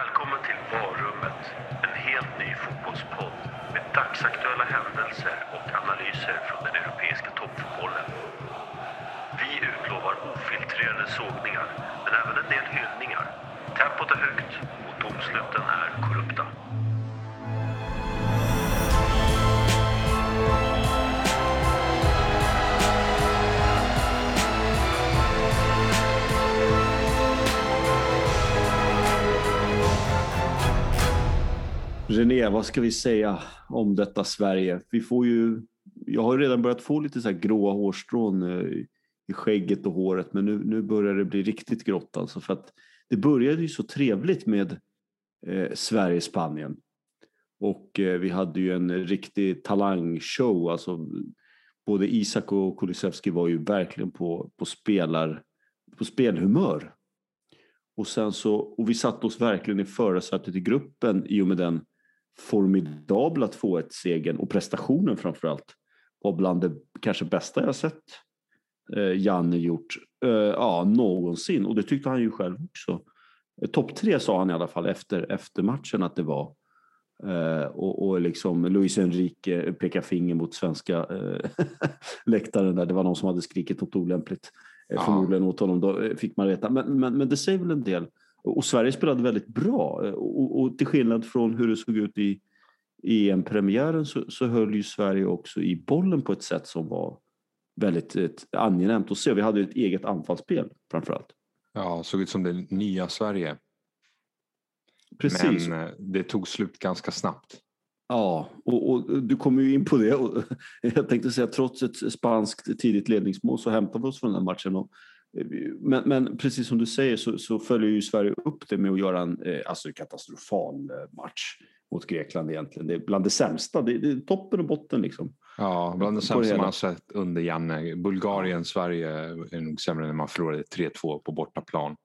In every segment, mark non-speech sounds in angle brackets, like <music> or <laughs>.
Välkommen till Varummet, en helt ny fotbollspodd med dagsaktuella händelser och analyser från den europeiska toppfotbollen. Vi utlovar ofiltrerade sågningar, men även en del hyllningar. Tempot är högt och domsluten är korrupta. René, vad ska vi säga om detta Sverige? Vi får ju, jag har ju redan börjat få lite så här gråa hårstrån eh, i skägget och håret, men nu, nu börjar det bli riktigt grått alltså för att det började ju så trevligt med eh, Sverige-Spanien. Och eh, vi hade ju en riktig talangshow, alltså både Isak och Kulusevski var ju verkligen på, på, spelar, på spelhumör. Och, sen så, och vi satte oss verkligen i förarsätet i gruppen i och med den formidabla 2-1-segern och prestationen framförallt var bland det kanske bästa jag sett eh, Janne gjort eh, ja, någonsin och det tyckte han ju själv också. Eh, Topp tre sa han i alla fall efter, efter matchen att det var. Eh, och, och liksom Luis Enrique pekar finger mot svenska eh, <laughs> läktaren där. Det var någon som hade skrikit något olämpligt. Eh. Förmodligen åt honom. Då eh, fick man veta. Men, men, men det säger väl en del. Och Sverige spelade väldigt bra. Eh, Och, och till skillnad från hur det såg ut i EM-premiären så, så höll ju Sverige också i bollen på ett sätt som var väldigt ett, angenämt att se. Vi hade ett eget anfallsspel framförallt. Ja, såg ut som det nya Sverige. Precis. Men eh, det tog slut ganska snabbt. Ja, och, och du kommer ju in på det. <laughs> Jag tänkte säga trots ett spanskt tidigt ledningsmål så hämtar vi oss från den matchen. Och, eh, men, men precis som du säger så, så följer ju Sverige upp det med att göra en eh, alltså katastrofal eh, match mot Grekland egentligen. Det är bland det sämsta. Det, det är toppen och botten liksom. Ja, bland det sämsta man har sett under Janne. Bulgarien, Sverige är nog sämre när man förlorade 3-2 på bortaplan.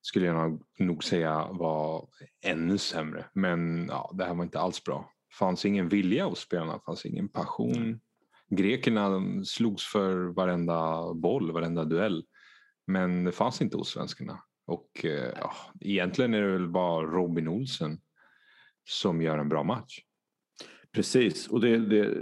Skulle jag nog- säga var ännu sämre. Men ja, det här var inte alls bra. fanns ingen vilja hos spelarna, fanns ingen passion. Grekerna slogs för varenda boll, varenda duell. Men det fanns inte hos svenskarna. Och eh, ja, egentligen är det väl bara Robin Olsen som gör en bra match. Precis, och det, det,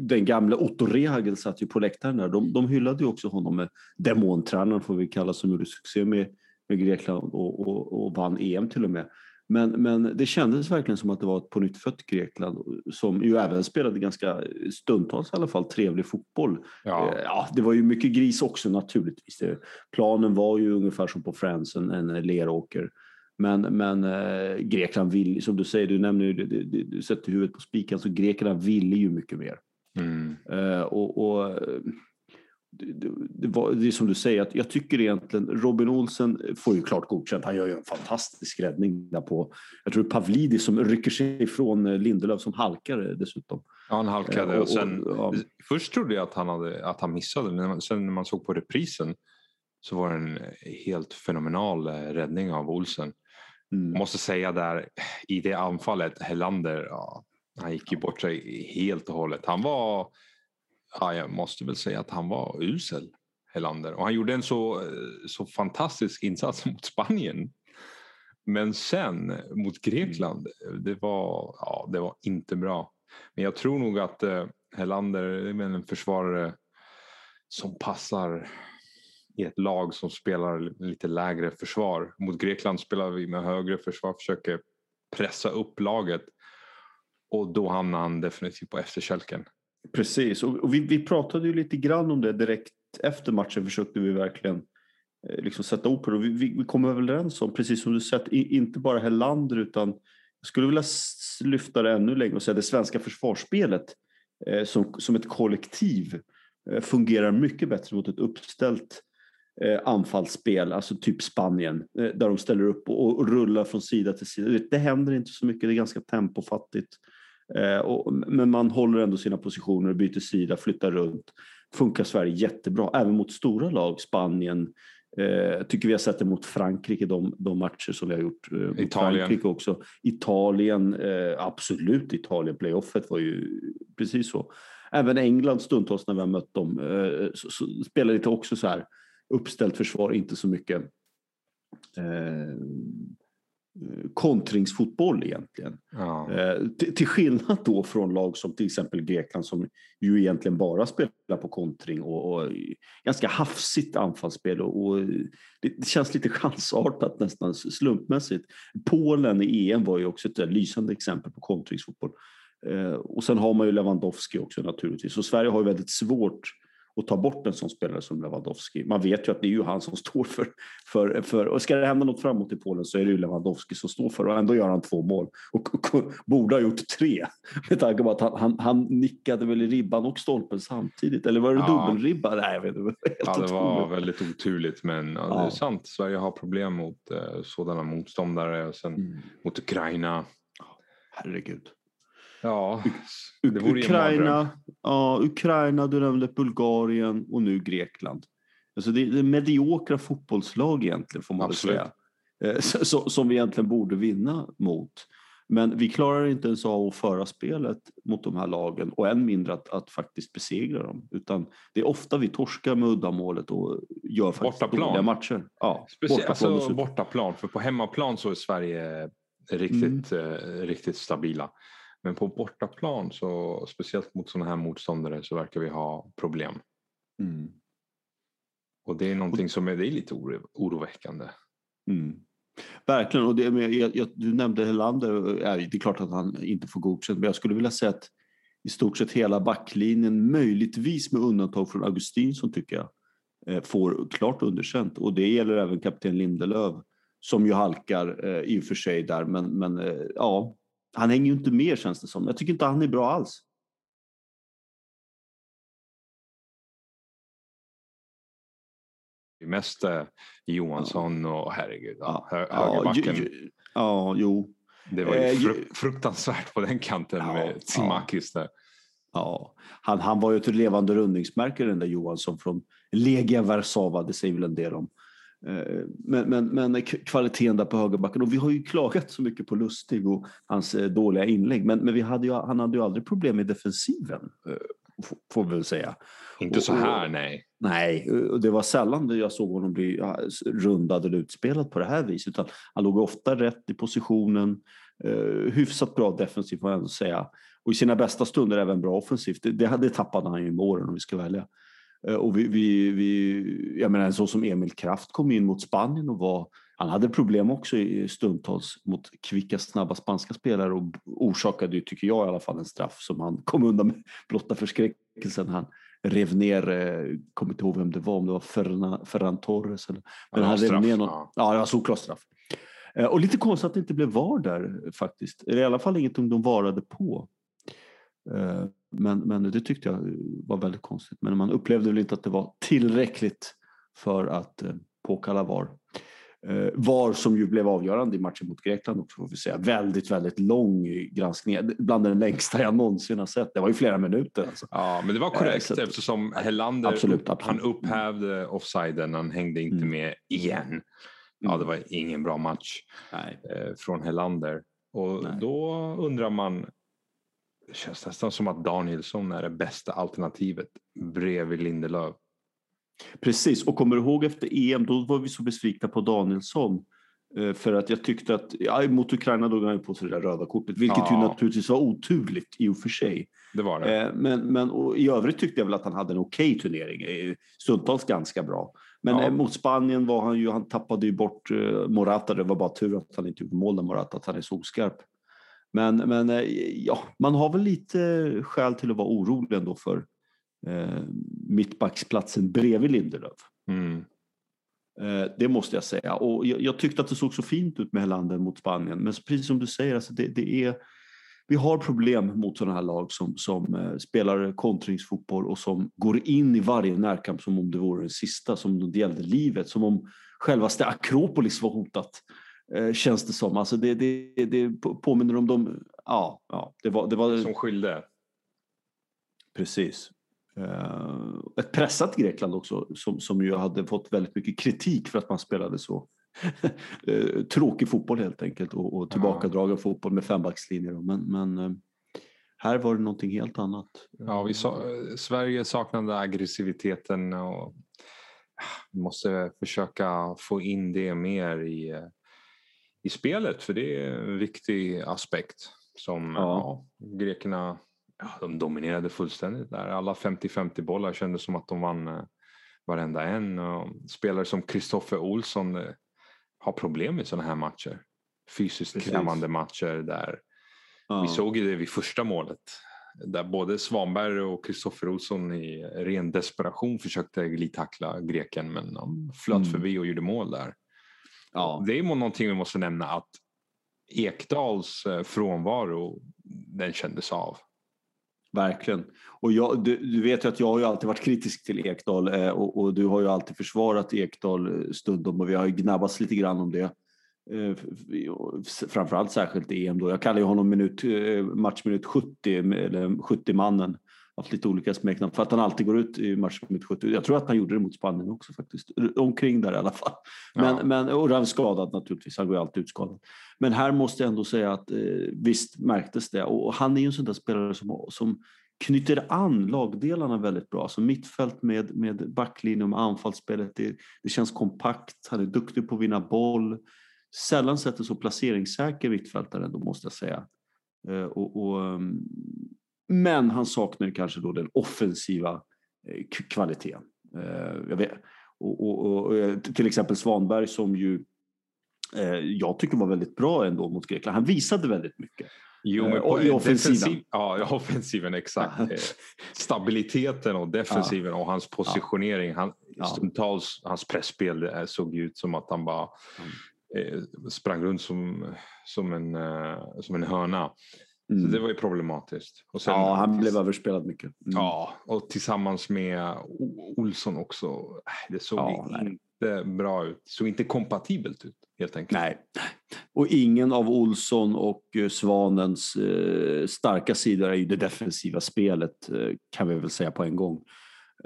den gamla Otto Rehagel satt ju på läktaren där. De, de hyllade ju också honom med demontränaren får vi kalla som gjorde succé med, med Grekland och, och, och vann EM till och med. Men, men det kändes verkligen som att det var ett på nytt Grekland som ju även spelade ganska stundtals i alla fall trevlig fotboll. Ja, Eh, Ja, det var ju mycket gris också naturligtvis. Det, planen var ju ungefär som på Friends, en, en leråker. Men, men eh, Grekland vill, som du säger, du nämner ju, det- det- du sätter huvudet på spiken, så Grekland ville ju mycket mer. mm, Eh, och, och eh, det, det, var, det är som du säger, att jag tycker egentligen Robin Olsen får ju klart godkänt. Han gör ju en fantastisk räddning där på, jag tror Pavlidis som rycker sig ifrån eh, Lindelöf som halkar eh, dessutom. ja han halkade Eh, och sen ja. Först trodde jag att han, hade, att han missade, men sen när man såg på reprisen så var det en helt fenomenal räddning av Olsen. Mm. Måste säga där i det anfallet, Helander, ja, han gick ju bort sig helt och hållet. Han var, ja, jag måste väl säga att han var usel, Helander. Och han gjorde en så, eh, så fantastisk insats <laughs> mot Spanien. Men sen mot Grekland, eh, det var, ja, det var inte bra. Men jag tror nog att eh, Helander är en försvarare som passar i ett lag som spelar lite lägre försvar. Mot Grekland spelar vi med högre försvar, försöker pressa upp laget och då hamnar han definitivt på efterkälken. Precis, och, och vi, vi pratade ju lite grann om det direkt efter matchen försökte vi verkligen eh, liksom sätta ord på det. Vi, vi, vi kom överens om, precis som du sett, i, inte bara Helander utan jag skulle vilja lyfta det ännu längre och säga det svenska försvarsspelet eh, som, som ett kollektiv eh, fungerar mycket bättre mot ett uppställt eh, anfallsspel, alltså typ Spanien, eh, där de ställer upp och, och rullar från sida till sida. Det, det händer inte så mycket, det är ganska tempofattigt. Eh, och, men man håller ändå sina positioner, byter sida, flyttar runt. Funkar Sverige jättebra, även mot stora lag, Spanien. Eh, tycker vi har sett det mot Frankrike, de, de matcher som vi har gjort. Eh, mot Italien. Frankrike också. Italien, eh, absolut Italien, playoffet var ju precis så. Även England stundtals när vi har mött dem eh, så, så spelar lite också så här uppställt försvar, inte så mycket eh, kontringsfotboll egentligen. Ja. Eh, till, skillnad då från lag som till exempel Grekland som ju egentligen bara spelar på kontring och, och ganska hafsigt anfallsspel och, och det, det, känns lite chansartat nästan slumpmässigt. Polen i EM var ju också ett lysande exempel på kontringsfotboll. Eh, och sen har man ju Lewandowski också naturligtvis och Sverige har ju väldigt svårt och ta bort en sån spelare som Lewandowski. Man vet ju att det är ju han som <laughs> står för, för, för och ska det hända något framåt i Polen så är det ju Lewandowski som står för och ändå gör han två mål och, och, och borde ha gjort tre <laughs> med tanke på att han, han, han nickade väl i ribban och stolpen samtidigt eller var det Ja. dubbelribba? Nej, jag vet inte. <laughs> Ja, det var väldigt oturligt men ja, det är sant. Sverige har problem mot eh, sådana motståndare och sen Mm. mot Ukraina. Herregud. Ja, det vore Ukraina, ja, Ukraina, du nämnde Bulgarien och nu Grekland. Alltså det, är mediokra fotbollslag egentligen får man väl säga. Eh, så- Som vi egentligen borde vinna mot. Men vi klarar inte ens av att föra spelet mot de här lagen och än mindre att, att faktiskt besegra dem. Utan det är ofta vi torskar med uddamålet och gör faktiskt Bortaplan. dåliga matcher. Ja, Speciellt bortaplan alltså, bortaplan, för på hemmaplan så är Sverige riktigt, Mm. eh, riktigt stabila. Men på bortaplan, så, speciellt mot sådana här motståndare, så verkar vi ha problem. Mm. Och det är någonting som är, det är lite oro, oroväckande. Mm. Verkligen, och det, jag, jag, du nämnde Helander, det är klart att han inte får godkänt, men jag skulle vilja säga att i stort sett hela backlinjen, möjligtvis med undantag från Augustinsson tycker jag, eh, får klart underkänt. Och det gäller även kapten Lindelöf som ju halkar eh, i och för sig där, men, men eh, ja, han hänger ju inte med känns det som. Jag tycker inte han är bra alls. Det är mest eh, Johansson och herregud, ja, hö, ja, högerbacken. ju, ja, jo. Det var ju Eh, fru- fruktansvärt på den kanten Ja, med Tsimakis där. Ja, han, han var ju ett levande rundningsmärke den där Johansson från Legia Warszawa, det säger väl en del om. Eh, Men, men, men kvaliteten där på högerbacken och vi har ju klagat så mycket på Lustig och hans eh, dåliga inlägg men, men vi hade ju, han hade ju aldrig problem med defensiven eh, får vi väl säga. Inte Och- så här, nej. Nej, och det var sällan jag såg honom bli rundad eller utspelad på det här viset utan han låg ofta rätt i positionen, hyfsat bra defensivt får jag ändå säga. Och i sina bästa stunder även bra offensivt. Det, det, det tappade han ju med åren om vi ska välja. Eh, och vi, vi, vi, jag menar så som Emil Kraft kom in mot Spanien och var, han hade problem också i stundtals mot kvicka, snabba spanska spelare och orsakade ju, tycker jag i alla fall, en straff som han kom undan med blotta förskräckelsen. Han rev ner, eh, kommer inte ihåg vem det var, om det var Ferran, Ferran Torres eller men han rev straff, ner någon, ja. ja. det var solklar straff. Eh, Och lite konstigt att det inte blev VAR där faktiskt. Eller i alla fall ingenting de varade på. Eh, Men, men det tyckte jag var väldigt konstigt. Men man upplevde väl inte att det var tillräckligt för att eh, påkalla VAR. Eh, VAR som ju blev avgörande i matchen mot Grekland också får vi säga. Väldigt, väldigt lång granskning. Bland den längsta jag någonsin har sett. Det var ju flera minuter alltså. Ja, men det var korrekt att- eftersom Hellander Absolut, absolut. han upphävde offsiden. Han hängde inte Mm. med igen. Ja, det var ingen bra match Nej. från Hellander. Och Nej. då undrar man, det känns nästan som att Danielsson är det bästa alternativet bredvid Lindelöf. Precis, och kommer du ihåg efter EM, då var vi så besvikna på Danielsson. Eh, För att jag tyckte att, ja, mot Ukraina drog han ju på sig det där röda kortet, vilket ju Ja. naturligtvis var oturligt i och för sig. Det var det. Eh, Men, men i övrigt tyckte jag väl att han hade en okej turnering, eh, stundtals ganska bra. Men Ja. mot Spanien var han ju, han tappade ju bort Morata, det var bara tur att han inte gjorde mål där Morata, att han är så oskarp. Men, men eh, ja, man har väl lite skäl till att vara orolig ändå för eh, mittbacksplatsen bredvid Lindelöf. Mm. Eh, Det måste jag säga. Och jag, jag tyckte att det såg så fint ut med Helander mot Spanien. Men precis som du säger, alltså det, det är, vi har problem mot sådana här lag som, som eh, spelar kontringsfotboll och som går in i varje närkamp som om det vore den sista, som om det gällde livet, som om självaste Akropolis var hotat. Eh, känns det som. Alltså det, det, det påminner om de... Ja, ja det var... Det var Som skilde. Precis. Eh, ett pressat Grekland också som, som ju hade fått väldigt mycket kritik för att man spelade så <laughs> eh, tråkig fotboll helt enkelt och, och tillbakadragen fotboll med fembackslinjer. Men, men här var det någonting helt annat. Ja, vi sa, Sverige saknade aggressiviteten och vi måste försöka få in det mer i, i spelet för det är en viktig aspekt. Som ja. Ja, grekerna ja, de dominerade fullständigt där. Alla 50-50 bollar kändes som att de vann eh, varenda en. Och spelare som Kristoffer Olsson eh, har problem i sådana här matcher. Fysiskt Precis. krävande matcher där vi såg ju det vid första målet. Där både Svanberg och Kristoffer Olsson i ren desperation försökte glidtackla greken men de flöt mm. förbi och gjorde mål där. Ja. Det är någonting vi måste nämna att Ekdals eh, frånvaro den kändes av. Verkligen. Och jag, du, du, vet ju att jag har ju alltid varit kritisk till Ekdal eh, och, och, du har ju alltid försvarat Ekdal eh, stundom och vi har ju gnabbats lite grann om det. Eh, framförallt särskilt i EM då. Jag kallar ju honom minut, eh, matchminut 70 eller 70-mannen. Haft lite olika smeknamn för att han alltid går ut i matchminut 70. Jag tror att han gjorde det mot Spanien också faktiskt. Omkring där i alla fall. Men, ja. men, och han skadad naturligtvis. Han går ju alltid ut skadad. Men här måste jag ändå säga att eh, visst märktes det. Och, och han är ju en sån där spelare som, som knyter an lagdelarna väldigt bra. Alltså mittfält med, med backlinje och anfallsspelet. Det, det känns kompakt. Han är duktig på att vinna boll sällan sett en så placeringssäker mittfältare ändå måste jag säga. Eh, och, och, ehm, men han saknar kanske då den offensiva eh, kvaliteten. Eh, vet. Och, och, och, till exempel Svanberg som ju jag tycker var väldigt bra ändå mot Grekland. Han visade väldigt mycket. Jo, men på I offensiven. Ja, offensiven exakt. <laughs> Stabiliteten och defensiven och hans positionering. Han, stundtals, hans pressspel såg ut som att han bara mm. Eh, sprang runt som, som, en, eh, som en hörna. Mm. Så det var ju problematiskt. Och sen, ja, han blev överspelad mycket. Mm. Ja, och tillsammans med Olsson också. Äh, det såg ja, inte bra ut. Det såg inte kompatibelt ut helt enkelt. Nej, och ingen av Olsson och eh, Svanens eh, starka sidor är ju det defensiva spelet eh, kan vi väl säga på en gång.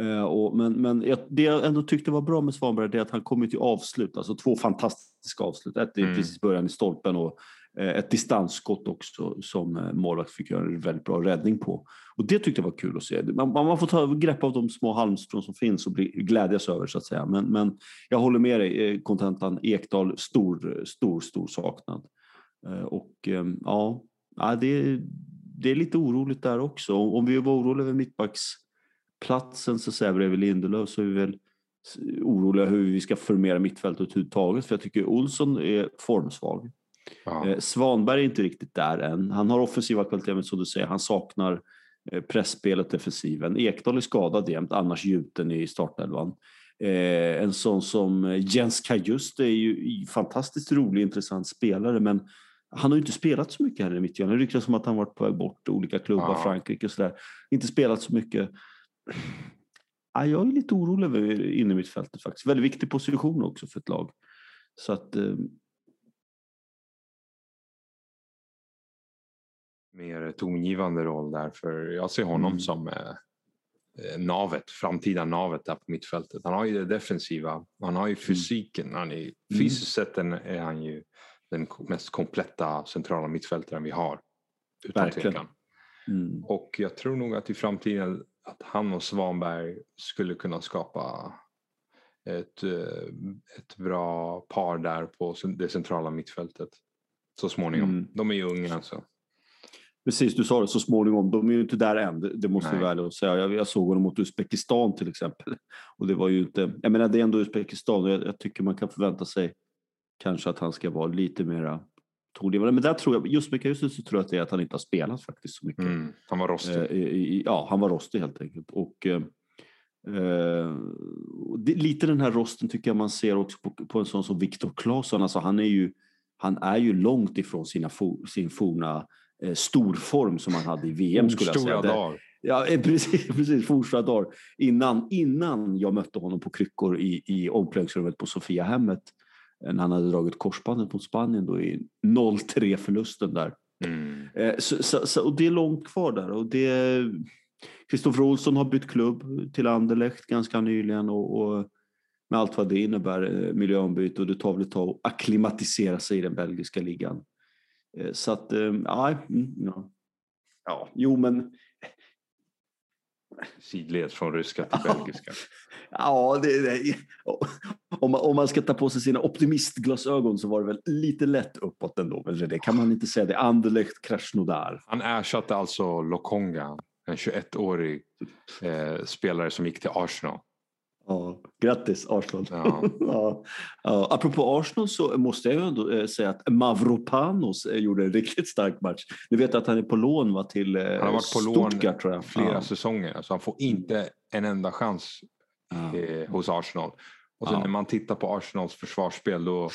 Uh, och, men men jag, det jag ändå tyckte var bra med Svanberg är att han kommer till avslut, alltså två fantastiska avslut. Ett i mm. precis början i stolpen och Eh, ett distansskott också som eh, målvakt fick göra en väldigt bra räddning på. Och det tyckte jag var kul att se. Man, man får ta grepp av de små halmstrån som finns och bli, glädjas över så att säga. Men, men jag håller med dig, eh, kontentan Ekdal, stor, stor, stor saknad. och ehm, ja, det, det är lite oroligt där också. Om vi var oroliga över mittbacksplatsen så säger bredvid Lindelöf så är vi väl oroliga hur vi ska formera mittfältet överhuvudtaget. För jag tycker Olsson är formsvag. Ja. Eh, Svanberg är inte riktigt där än. Han har offensiva kvaliteter, men som du säger, han saknar eh, pressspelet, defensiven. Ekdal är skadad jämt, annars gjuten i startelvan. Eh, en sån som Jens Kajust är ju fantastiskt rolig, intressant spelare, men han har ju inte spelat så mycket här i mittjylland. Det ryktas som att han varit på väg bort olika klubbar, ja. Frankrike och sådär. Inte spelat så mycket. Ja, jag är lite orolig över innermittfältet faktiskt. Väldigt viktig position också för ett lag. Så att... Mer tongivande roll där för jag ser honom mm. som eh, eh, navet, framtida navet där på mittfältet. Han har ju det defensiva, han har ju mm. fysiken. Han är, mm. fysiskt sett är han ju den mest kompletta centrala mittfältaren vi har. Utan tvekan. Mm. Och jag tror nog att i framtiden att han och Svanberg skulle kunna skapa ett, eh, ett bra par där på det centrala mittfältet så småningom. Mm. De är ju unga alltså. Precis, du sa det så småningom. De är ju inte där än, det måste Nej. vi väl säga. Jag, jag såg honom mot Uzbekistan till exempel. Och det var ju inte, jag menar det är ändå Uzbekistan och jag, jag tycker man kan förvänta sig kanske att han ska vara lite mera tongivande. Men där tror jag, just med Kajusen så tror jag att det är att han inte har spelat faktiskt så mycket. Mm, han var rostig. Eh, ja, han var rostig helt enkelt. Och, eh, eh, det, lite den här rosten tycker jag man ser också på, på en sån som Viktor Claesson. Alltså han är ju, han är ju långt ifrån sina for, sin forna storform som han hade i VM skulle jag säga. Dagar. Ja, eh, <laughs> precis, precis fornstora dagar. Innan, innan jag mötte honom på kryckor i, i omklädningsrummet på Sofiahemmet när han hade dragit korsbandet mot Spanien då i 0-3 förlusten där. Mm. Eh, så, så, så, och det är långt kvar där. Och det, Kristoffer Olsson har bytt klubb till Anderlecht ganska nyligen och, och med allt vad det innebär, eh, miljöombyte och det tar väl ett tag att akklimatisera sig i den belgiska ligan. Eh, så att, ja, mm, ja. ja, jo men sidleds från ryska till belgiska. Ja, det, det, om, man, om man ska ta på sig sina optimistglasögon så var det väl lite lätt uppåt ändå. Men det kan man inte säga. Det är Anderlecht Krasnodar. Han ersatte alltså Lokonga, en 21-årig eh, spelare som gick till Arsenal. Ja, grattis Arsenal. Ja. <laughs> ja. Ja. Apropå Arsenal så måste jag ändå eh, säga att Mavropanos eh, gjorde en riktigt stark match. Du vet att han är på lån va, till eh, Han har varit på Stuttgart lån flera ja. säsonger. Så han får inte en enda chans eh, hos Arsenal. Och sen när man tittar på Arsenals försvarsspel då,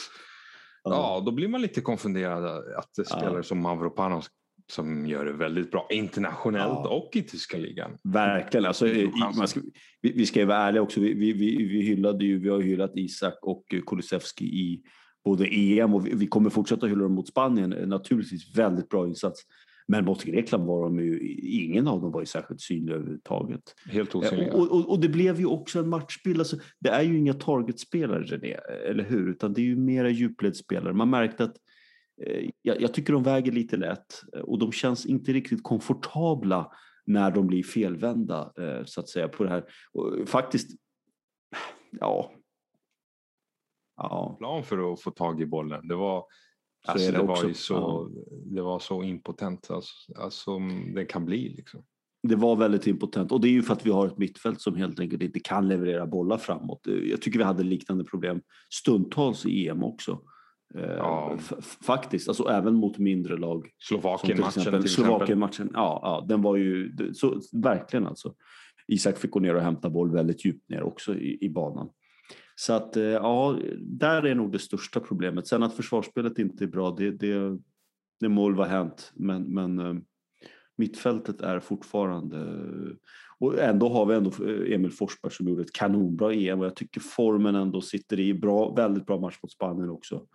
ja. då blir man lite konfunderad att spelare som Mavropanos som gör det väldigt bra internationellt Ja. och i tyska ligan. Verkligen. Alltså, i, ska, vi, vi ska ju vara ärliga också. Vi, vi, vi, hyllade ju, vi har hyllat Isak och Kulusevski i både EM och vi, kommer fortsätta hylla dem mot Spanien. Naturligtvis väldigt bra insats. Men mot Grekland var de ju, ingen av dem var ju särskilt synlig överhuvudtaget. Helt Eh, osynliga. Och, och, och det blev ju också en matchbild. Alltså, det är ju inga targetspelare, René, eller hur? Utan det är ju mera djupledsspelare. Man märkte att jag, jag tycker de väger lite lätt eh, och de känns inte riktigt komfortabla när de blir felvända, eh, så att säga, på det här. Och, faktiskt, ja. Ja, plan för att få tag i bollen. Det var, Så alltså, det det, var så, det var så impotent alltså, alltså, det kan bli. Liksom. det var väldigt impotent och det är ju för att vi har ett mittfält som helt enkelt inte kan leverera bollar framåt. Eh, Jag tycker vi hade liknande problem stundtals i EM också. Eh, Ja. faktiskt, alltså även mot mindre lag. Slovakien-matchen till. Slovakien-matchen, ja, ja, den var ju så, verkligen alltså. Isak fick gå ner och hämta boll väldigt djupt ner också i, i banan. Så att eh, ja, där är nog det största problemet. Sen att försvarsspelet inte är bra, det, det, det må väl vara hänt. Men, men eh, mittfältet är fortfarande... Och ändå har vi ändå Emil Forsberg som gjorde ett kanonbra EM och jag tycker formen ändå sitter i. Bra, väldigt bra match mot Spanien också.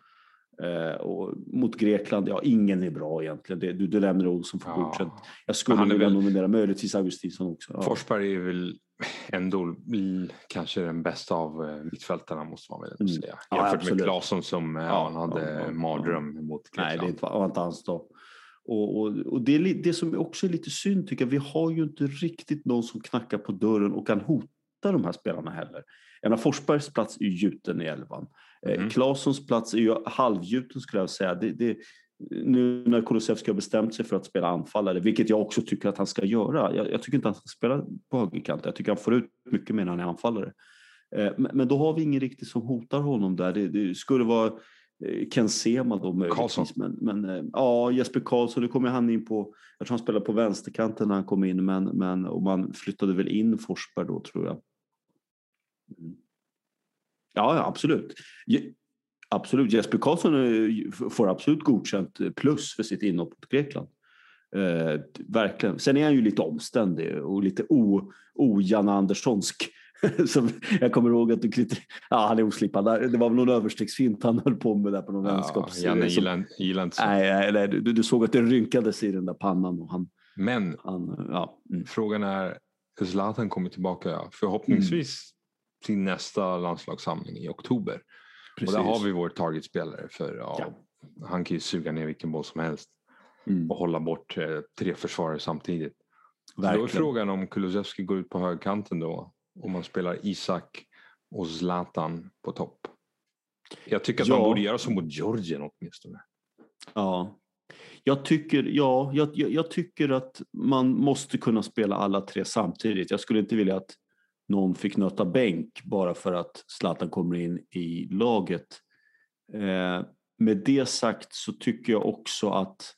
Eh, och mot Grekland, ja ingen är bra egentligen. Det, du, du lämnar Olsson för godkänt. Jag skulle vilja väl- nominera möjligtvis Augustinsson också. Ja. Forsberg är väl ändå kanske den bästa av eh, mittfältarna måste man väl ändå Mm. säga. Ja, Jämfört med absolut. Claesson som eh, Ja, han hade ja, ja, mardröm mot Nej, Grekland. det var inte hans dag. Och, och, och det, är det som också är lite synd tycker jag, vi har ju inte riktigt någon som knackar på dörren och kan hota de här spelarna heller. En av Forsbergs plats är ju gjuten i elvan. Eh, Mhm. Claessons plats är ju halvgjuten skulle jag säga. Det, det, nu när Kulusevski har bestämt sig för att spela anfallare, vilket jag också tycker att han ska göra. Jag, jag tycker inte att han ska spela på högerkant. Jag tycker han får ut mycket mer när han är anfallare. Eh, men, men då har vi ingen riktigt som hotar honom där. Det, det skulle vara eh, Ken Sema då möjligtvis. Men, men ja, Jesper Karlsson, nu kommer han in på, jag tror han spelade på vänsterkanten när han kom in, men, men och man flyttade väl in Forsberg då tror jag. Mm. Ja, absolut. Absolut, Jesper Karlsson eh, får absolut godkänt eh, plus för sitt inhopp mot Grekland. Eh, verkligen. Sen är han ju lite omständig och lite o, o Janne Anderssonsk. <laughs> Som jag kommer ihåg att du klittade, ja han är oslipad. Det var väl någon överstegsfint han höll på med där på någon Ja, vänskaps... Janne gillar, gillar inte så. Nej, nej, nej du, du såg att det rynkades i den där pannan och han, Men han ja. Mm. frågan är, Zlatan kommer tillbaka förhoppningsvis till nästa landslagssamling i oktober. Precis. Och där har vi vår targetspelare för ja, Ja. han kan ju suga ner vilken boll som helst Mm. och hålla bort eh, tre försvarare samtidigt. Då är frågan om Kulusevski går ut på högkanten då. Om man spelar Isak och Zlatan på topp. Jag tycker att Ja. man borde göra så mot Georgien åtminstone. Ja. Jag tycker, ja, jag, jag tycker att man måste kunna spela alla tre samtidigt. Jag skulle inte vilja att någon fick nöta bänk bara för att Zlatan kommer in i laget. Eh, med det sagt så tycker jag också att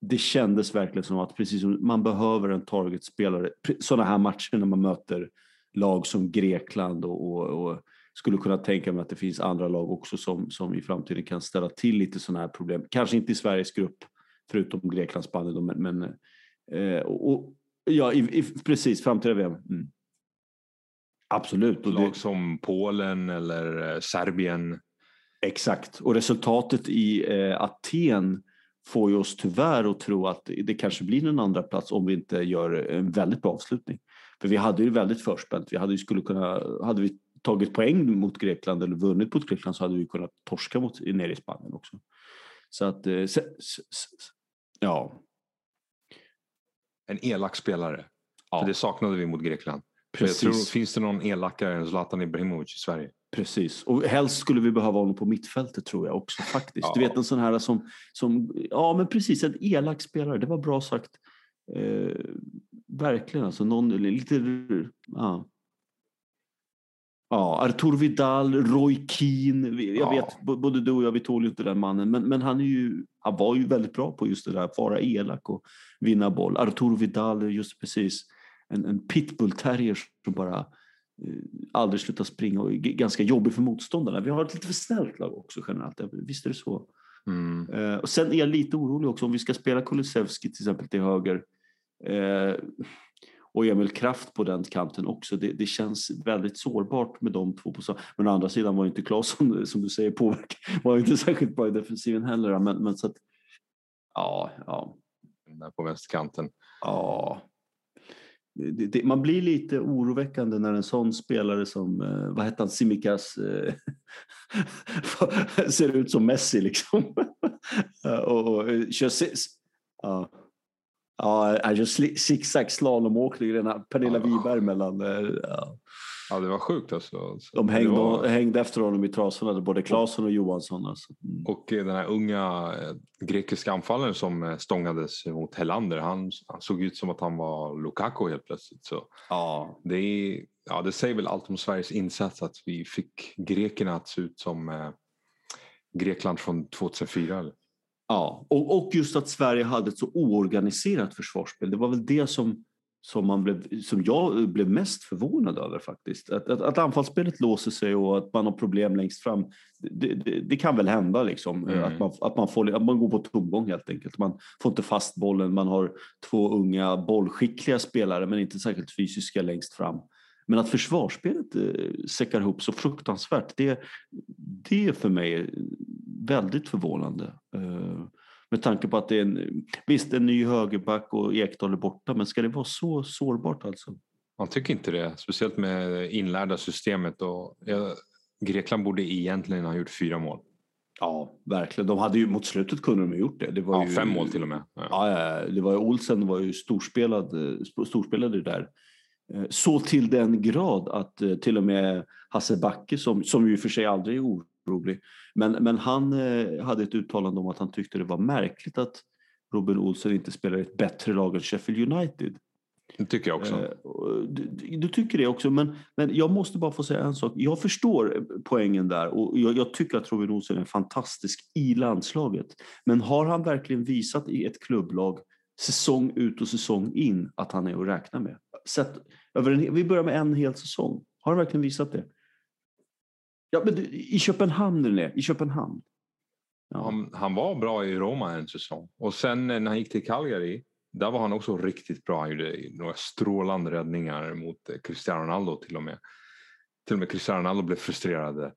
det kändes verkligen som att precis som man behöver en targetspelare, sådana här matcher när man möter lag som Grekland och, och, och skulle kunna tänka mig att det finns andra lag också som, som i framtiden kan ställa till lite sådana här problem. Kanske inte i Sveriges grupp, förutom Grekland, Spanien, men, men eh, och, och, ja, i, i, precis, framtida VM. Mm. Absolut. Och Lag som Polen eller eh, Serbien. Exakt, och resultatet i eh, Aten får ju oss tyvärr att tro att det, kanske blir en andra plats om vi inte gör en väldigt bra avslutning. För vi hade ju väldigt förspänt. Vi hade ju skulle kunna, hade vi tagit poäng mot Grekland eller vunnit mot Grekland så hade vi kunnat torska mot, nere i Spanien också. Så att, eh, se, se, se, ja, En elak spelare. För Ja. det saknade vi mot Grekland. Precis. Tror, finns det någon elakare än Zlatan Ibrahimovic i Sverige? Precis, och helst skulle vi behöva honom på mittfältet tror jag också faktiskt. Du Ja. vet en sån här som, som, ja men precis, en elak spelare, det var bra sagt. Eh, verkligen alltså, någon lite, ja. Ja, Artur Vidal, Roy Keane, jag Ja. vet, både du och jag, vi tål ju inte den mannen, men, men han, är ju, han var ju väldigt bra på just det där, att vara elak och vinna boll. Artur Vidal, just precis, en, en pitbull-terrier som bara eh, aldrig slutar springa och är ganska jobbig för motståndarna. Vi har ett lite för snällt lag också generellt, visst är det så? Mm. Eh, och sen är jag lite orolig också om vi ska spela Kulusevski till exempel till höger eh, och Emil Kraft på den kanten också. Det, det känns väldigt sårbart med de två. På, men å andra sidan var ju inte Claesson, som du säger, påverkad. Var inte särskilt bra i defensiven heller. Men, men så att, ja, ja, Där på vänsterkanten. ja. Det, det, man blir lite oroväckande när en sån spelare som, eh, vad hette han, Simikas, eh, <laughs> ser ut som Messi liksom. <laughs> Och, och eh, kör ja. Ja, han kör zigzag slalomåkning, Pernilla. Wiberg mellan, ja. Ja, det var sjukt alltså. Så De hängde, var- hängde efter honom i trasorna, både Claesson och Johansson. Alltså. Mm. Och eh, den här unga eh, grekiska anfallaren som eh, stångades mot Helander, han, han såg ut som att han var Lukaku helt plötsligt. Så Ja, det, är, ja, det säger väl allt om Sveriges insats att vi fick grekerna att se ut som eh, Grekland från 2004. Eller? Ja, och, och just att Sverige hade ett så oorganiserat försvarsspel. Det var väl det som, som, man blev, som jag blev mest förvånad över faktiskt. Att, att, att anfallsspelet låser sig och att man har problem längst fram. Det, det, det kan väl hända liksom. Mm. Att, man, att, man får, att man går på tomgång helt enkelt. Man får inte fast bollen. Man har två unga bollskickliga spelare men inte särskilt fysiska längst fram. Men att försvarsspelet eh, säckar ihop så fruktansvärt, det, det är för mig väldigt förvånande. Eh, med tanke på att det är en, visst en ny högerback och Ekdal är borta, men ska det vara så sårbart alltså? Man tycker inte det, speciellt med inlärda systemet. Och, ja, Grekland borde egentligen ha gjort fyra mål. Ja, verkligen. De hade ju mot slutet kunde de ha gjort det. det var Ja, ju, fem mål till och med. Ja. Ja, det var Olsen var ju storspelad, storspelade där. Eh, Så till den grad att eh, till och med Hasse Backe, som, som ju för sig aldrig är orolig, men, men han eh, hade ett uttalande om att han tyckte det var märkligt att Robin Olsen inte spelar i ett bättre lag än Sheffield United. Det tycker jag också. Eh, du du tycker det också, men, men jag måste bara få säga en sak. Jag förstår eh, poängen där och jag, jag tycker att Robin Olsen är fantastisk i landslaget. Men har han verkligen visat i ett klubblag säsong ut och säsong in att han är att räkna med? Sett över en, vi börjar med en hel säsong. Har han verkligen visat det? Ja, men du, I Köpenhamn, René, i Köpenhamn. Ja. Han, han var bra i Roma en säsong. Och sen eh, när han gick till Calgary, där var han också riktigt bra. Han gjorde några strålande räddningar mot eh, Cristiano Ronaldo till och med. Till och med Cristiano Ronaldo blev frustrerade.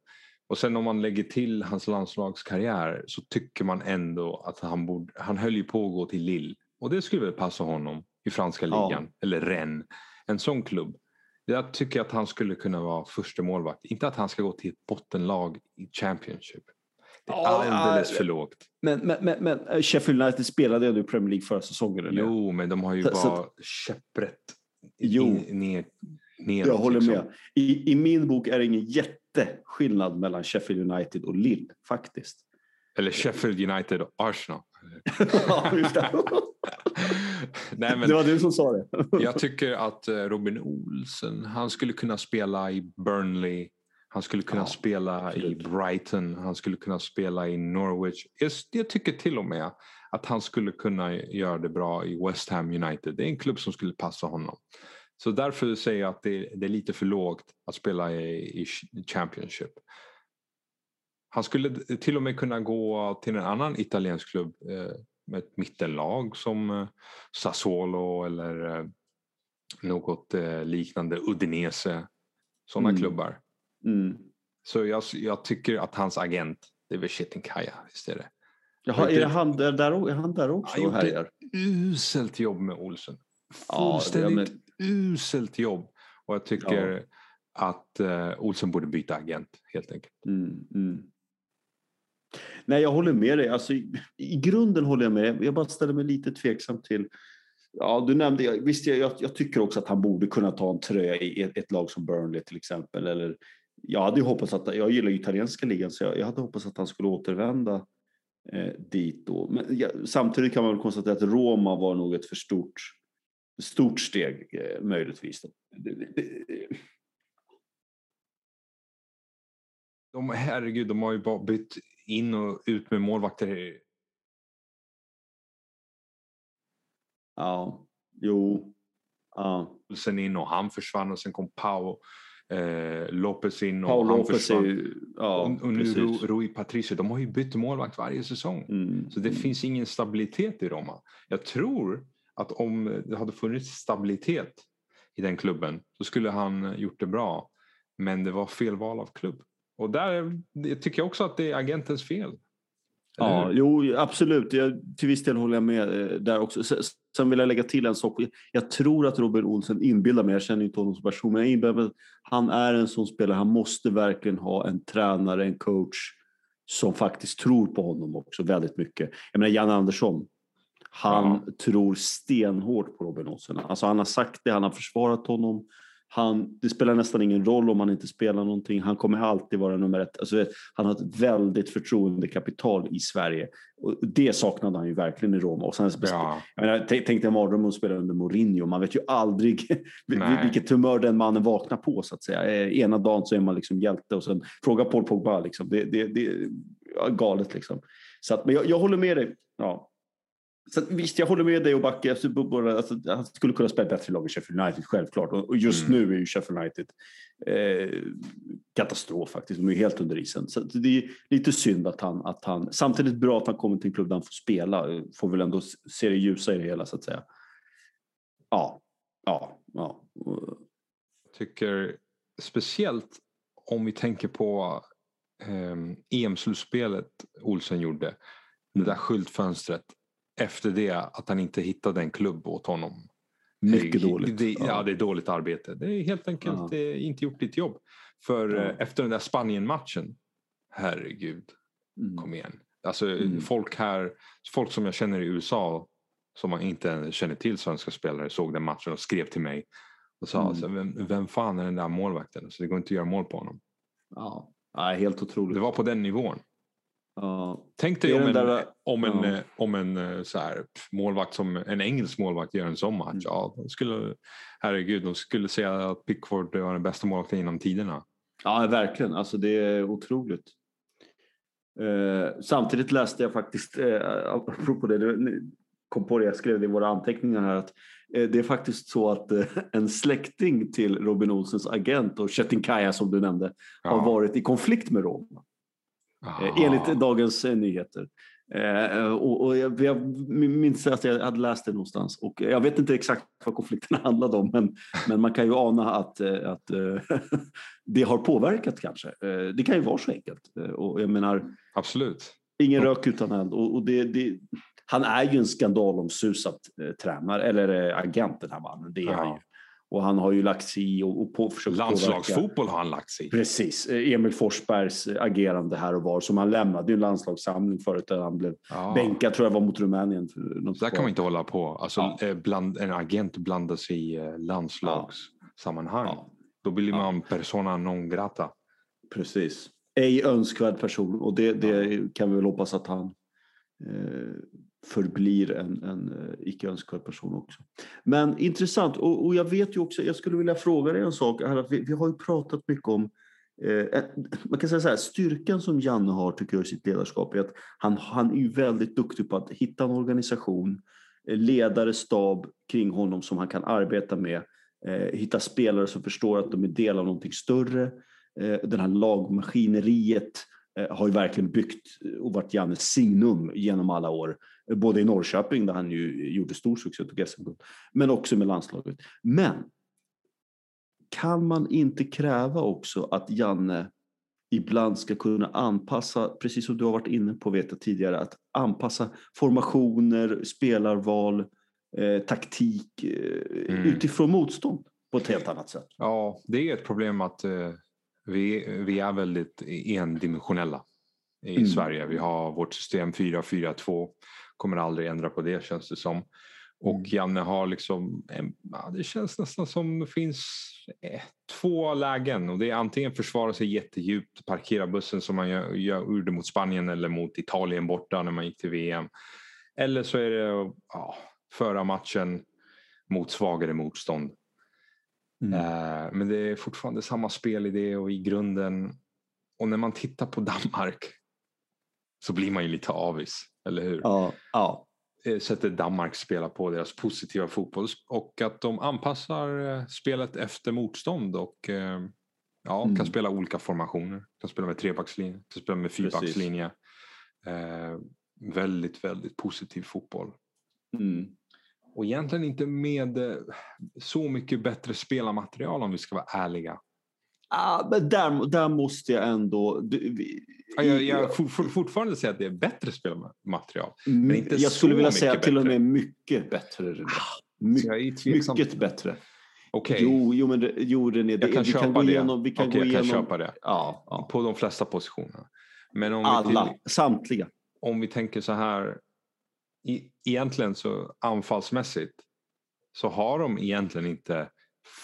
Och sen om man lägger till hans landslagskarriär så tycker man ändå att han, borde, han höll ju på att gå till Lille. Och det skulle väl passa honom i franska Ja. ligan, eller Rennes. En sån klubb. Jag tycker att han skulle kunna vara första målvakt. Inte att han ska gå till ett bottenlag i Championship. Det är Ja, alldeles för lågt. Men, men, men, men eh, Sheffield United spelade ändå i Premier League förra säsongen. eller? Jo, men de har ju Så- så bara käpprätt Jo. in- ner, neråt. Jag håller liksom. med. I, I min bok är det ingen jätteskillnad mellan Sheffield United och Lille, faktiskt. Eller Sheffield United och Arsenal. <laughs> Ja, just det. <laughs> Nej, men det var du som sa det. <laughs> jag tycker att eh, Robin Olsen, han skulle kunna spela i Burnley. Han skulle kunna Ja, spela i absolut. Brighton. Han skulle kunna spela i Norwich. Jag, jag tycker till och med att han skulle kunna göra det bra i West Ham United. Det är en klubb som skulle passa honom. Så därför säger jag att det, det är lite för lågt att spela i, i Championship. Han skulle till och med kunna gå till en annan italiensk klubb eh, med ett mittenlag som eh, Sassuolo eller eh, något liknande, Udinese. Sådana Mm. klubbar. Mm. Så jag, jag tycker att hans agent, det är väl Chetinkaya istället. Jaha, är, det han där, där, är han där också Han och härjar? Uselt jobb med Olsen. Ja, det- Fullständigt men- uselt jobb. Och jag tycker att eh, Olsen borde byta agent helt enkelt. Mm, mm. Nej, jag håller med dig. Alltså, i, I grunden håller jag med. Jag bara ställer mig lite tveksam till Ja, du nämnde, visst jag, jag, tycker också att han borde kunna ta en tröja i ett, ett lag som Burnley till exempel. Eller, jag hade hoppats att, jag gillar italienska ligan så jag, jag hade hoppats att han skulle återvända eh, dit då. Men ja, samtidigt kan man väl konstatera att Roma var nog ett för stort, stort steg eh, möjligtvis. De, herregud, de har ju bara bytt in och ut med målvakter Ja, jo. Ja. Sen in och han försvann och sen kom Pau eh, Lopez in och Paul han Lopez försvann. Är, ja, och, och nu Ru, Rui Patricio, de har ju bytt målvakt varje säsong. Mm. Så det finns ingen stabilitet i Roma. Jag tror att om det hade funnits stabilitet i den klubben så skulle han gjort det bra. Men det var fel val av klubb. Och där tycker jag också att det är agentens fel. Ja, jo, absolut. Jag, till viss del håller jag med eh, där också. Sen vill jag lägga till en sak. Jag tror att Robin Olsen inbillar mig, jag känner inte honom som person, men jag inbillar mig att han är en sån spelare, han måste verkligen ha en tränare, en coach som faktiskt tror på honom också väldigt mycket. Jag menar Jan Andersson, han ja. tror stenhårt på Robin Olsen. Alltså han har sagt det, han har försvarat honom. Han, det spelar nästan ingen roll om han inte spelar någonting. Han kommer alltid vara nummer ett. Alltså, han har ett väldigt förtroendekapital i Sverige. Och det saknade han ju verkligen i Roma. Och sen, ja. jag menar, tänk dig en mardröm att spela under Mourinho. Man vet ju aldrig <laughs> vilket humör den mannen vaknar på. så att säga. Eh, ena dagen så är man liksom hjälte och sen fråga Paul Pogba. Liksom. Det, det, det är galet liksom. Så att, men jag, jag håller med dig. Ja, så visst, jag håller med dig och Backe. Alltså, alltså, han skulle kunna spela bättre lag i Sheffield United, självklart. Och just mm. nu är ju Sheffield United eh, katastrof faktiskt. De är helt under isen. Så det är lite synd att han, att han... Samtidigt bra att han kommer till en klubb där han får spela. Får väl ändå se det ljusa i det hela, så att säga. Ja, ja, ja. Jag tycker speciellt om vi tänker på eh, EM-slutspelet Olsen gjorde. Det där skyltfönstret efter det att han inte hittade en klubb åt honom. Mycket dåligt. Det, ja. det är dåligt arbete. Det är helt enkelt ja. inte gjort ditt jobb. För ja. Eh, efter den där Spanien-matchen, herregud, mm. kom igen. Alltså mm. folk här, folk som jag känner i USA som man inte känner till svenska spelare såg den matchen och skrev till mig och sa mm. alltså, vem, vem fan är den där målvakten? Så det går inte att göra mål på honom. Ja, ja helt otroligt. Det var på den nivån. Ja. Tänk dig om en, där, om en, ja. om en eh, så här, målvakt som en engelsk målvakt gör en sån match. Mm. Ja, skulle, herregud, de skulle säga att Pickford var den bästa målvakten genom tiderna. Ja, verkligen. Alltså, det är otroligt. Eh, samtidigt läste jag faktiskt, eh, apropå det, det, kom på det, jag skrev det i våra anteckningar här, att eh, det är faktiskt så att eh, en släkting till Robin Olsens agent och Chetin Kaya som du nämnde ja. har varit i konflikt med Roma. Aha. enligt Dagens eh, Nyheter. Eh, och, och jag, jag minns att jag hade läst det någonstans och jag vet inte exakt vad konflikten <laughs> handlade om men, men man kan ju ana att, eh, att <laughs> det har påverkat kanske. Det kan ju vara så enkelt. Och jag menar, Absolut. Ingen rök utan eld. Och, och det, det, han är ju en skandalomsusad tränare, eller agent den här mannen. Det är ja. han ju. Och han har ju lagt sig i och, och på, försökt Landslagsfotboll har han lagt sig i. Precis. Emil Forsbergs agerande här och var. Som han lämnade ju en landslagssamling förut där han blev ja. bänkad tror jag var mot Rumänien. För där kan man inte hålla på. Alltså, ja. Eh, bland, en agent blandar sig i eh, landslagssammanhang. Ja. Då blir man persona non grata. Precis. Ej önskvärd person och det, det kan vi väl hoppas att han eh, förblir en, en eh, icke önskvärd person också. Men intressant och, och, jag vet ju också, jag skulle vilja fråga dig en sak. Att vi, vi har ju pratat mycket om eh, man kan säga så här, styrkan som Janne har tycker jag i sitt ledarskap är att han, han är ju väldigt duktig på att hitta en organisation, eh, ledare, stab kring honom som han kan arbeta med, eh, hitta spelare som förstår att de är del av någonting större, eh, den här lagmaskineriet eh, har ju verkligen byggt eh, och varit Jannes signum genom alla år både i Norrköping där han ju gjorde stor succé och tog SM-guld, men också med landslaget. Men kan man inte kräva också att Janne ibland ska kunna anpassa, precis som du har varit inne på vet tidigare, att anpassa formationer, spelarval, eh, taktik eh, mm. utifrån motstånd på ett helt annat sätt. Ja, det är ett problem att eh, vi, vi är väldigt endimensionella i mm. Sverige. Vi har vårt system 4-4-2 kommer aldrig ändra på det känns det som. Och Janne har liksom, ja, det känns nästan som det finns eh, två lägen och det är antingen försvara sig jättedjupt, parkera bussen som man gör, gjorde mot Spanien eller mot Italien borta när man gick till VM. Eller så är det ja, föra matchen mot svagare motstånd. Mm. Eh, men det är fortfarande samma spelidé och i grunden. Och när man tittar på Danmark så blir man ju lite avis, eller hur? Ja, ja. Eh, sättet Danmark spelar på, deras positiva fotboll och att de anpassar eh, spelet efter motstånd och eh, ja, Mm. kan spela olika formationer. Kan spela med trebackslinje, kan spela med fyrbackslinje. Eh, väldigt, väldigt positiv fotboll. Mm. Och egentligen inte med så mycket bättre spelarmaterial om vi ska vara ärliga. Ah, men där, där måste jag ändå... Vi, Ja, Jag, jag for, for, fortfarande säger att det är bättre spelarmaterial. Mm, inte jag skulle vilja säga mycket till och bättre. med mycket bättre. René. My, Så jag är tveksam. mycket bättre. Okej, Jo, jo, men det, jo, René, det, jag kan vi köpa kan gå det. igenom... Vi kan Okej, gå jag kan köpa det. Ja, ja. På de flesta positionerna. Men om vi, Alla, till, samtliga. om vi tänker så här. I, egentligen så anfallsmässigt så har de egentligen inte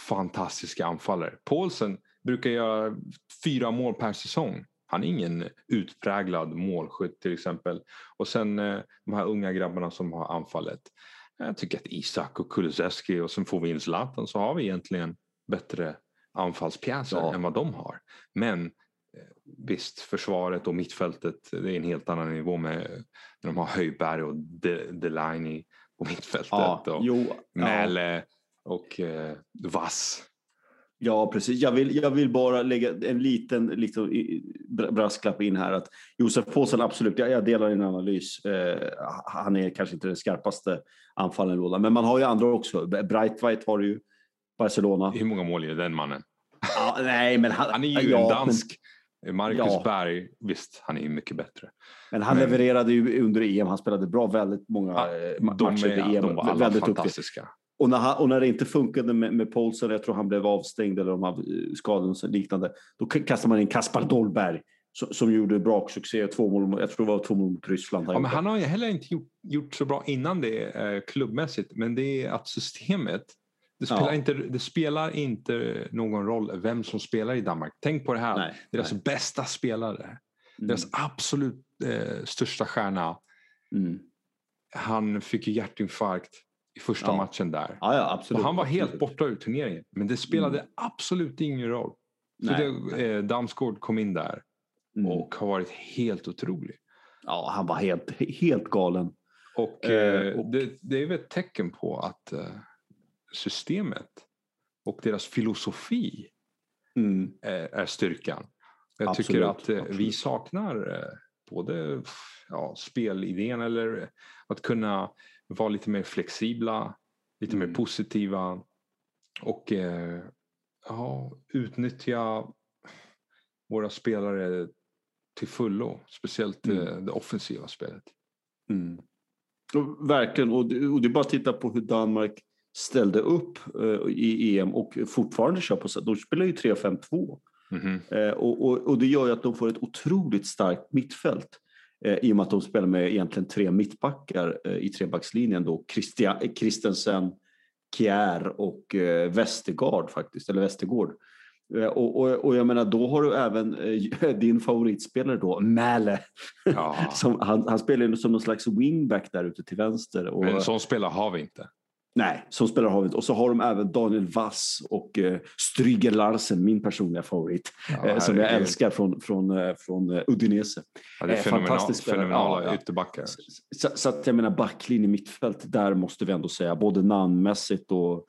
fantastiska anfallare. Paulsen brukar göra fyra mål per säsong. Han är ingen utpräglad målskytt till exempel. Och sen eh, de här unga grabbarna som har anfallet. Jag tycker att Isak och Kulusevski och sen får vi in Zlatan så har vi egentligen bättre anfallspjäser Ja. än vad de har. Men eh, visst, försvaret och mittfältet det är en helt annan nivå med när de har Höjberg och De- Delaney på mittfältet. Ja, och jo, ja. Mäle och eh, Vass. Ja, precis. Jag vill, jag vill bara lägga en liten liksom, brasklapp in här. att Josef Paulsen, absolut, jag, jag delar din analys. Eh, han är kanske inte den skarpaste anfallen i lådan, men man har ju andra också. Breitweit har ju, Barcelona. Hur många mål gör den mannen? Ja, nej, men han, Han är ju ja, en men- dansk. Marcus Ja. Berg, visst, han är ju mycket bättre. Men han Men- levererade ju under EM. Han spelade bra väldigt många eh, De, matcher är, i EM. de var alla väldigt fantastiska. Och när, han, och när det inte funkade med, med Paulsen, jag tror han blev avstängd eller de hade eh, skador och liknande, då kastade man in Kaspar Dolberg som, som gjorde bra succé. Två mål, jag tror det var två mål mot Ryssland. Ja, Han men gjorde. han har heller inte gjort, gjort så bra innan det eh, klubbmässigt. Men det är att systemet, det spelar, Ja. inte, det spelar inte någon roll vem som spelar i Danmark. Tänk på det här, Nej, deras nej. bästa spelare, Mm, deras absolut eh, största stjärna, mm. han fick ju hjärtinfarkt i första Ja. matchen där. Ja, ja, absolut. Och han var helt absolut. borta ur turneringen. Men det spelade absolut ingen roll. Nej, det, eh, Damsgaard kom in där Mm. och har varit helt otrolig. Ja, han var helt, helt galen. Och, Eh, eh, och- Det, det är väl ett tecken på att eh, systemet och deras filosofi Mm. är, är styrkan. Jag Absolut, tycker att eh, vi absolut. saknar eh, både ja, spelidén eller att kunna vara lite mer flexibla, lite mer Mm. positiva och eh, ja, utnyttja våra spelare till fullo. Speciellt Mm. eh, det offensiva spelet. Mm. Och, verkligen, och det, och det är bara att titta på hur Danmark ställde upp eh, i EM och fortfarande kör på så. De spelar ju 3-5-2. Mhm. Eh, och, och, och det gör ju att de får ett otroligt starkt mittfält. Eh, I och med att de spelar med egentligen tre mittbackar eh, i trebackslinjen då. Christia, eh, Christensen, Kjär och eh, Westergaard faktiskt, eller Westergård. Eh, och, och, och jag menar då har du även eh, <laughs> din favoritspelare då, Mäle. Ja. <laughs> Som, han, han spelar ju som någon slags wingback där ute till vänster. Och, Men en sån spelare har vi inte. Nej, som spelar inte. Och så har de även Daniel Vass och eh, Stryger Larsen, min personliga favorit. Ja, eh, som jag älskar från, från, eh, från eh, Udinese. Ja, det är fenomenal, fantastisk fenomenala Ja, ytterbackar. Så, så att jag menar backlinje, mittfält, där måste vi ändå säga både namnmässigt och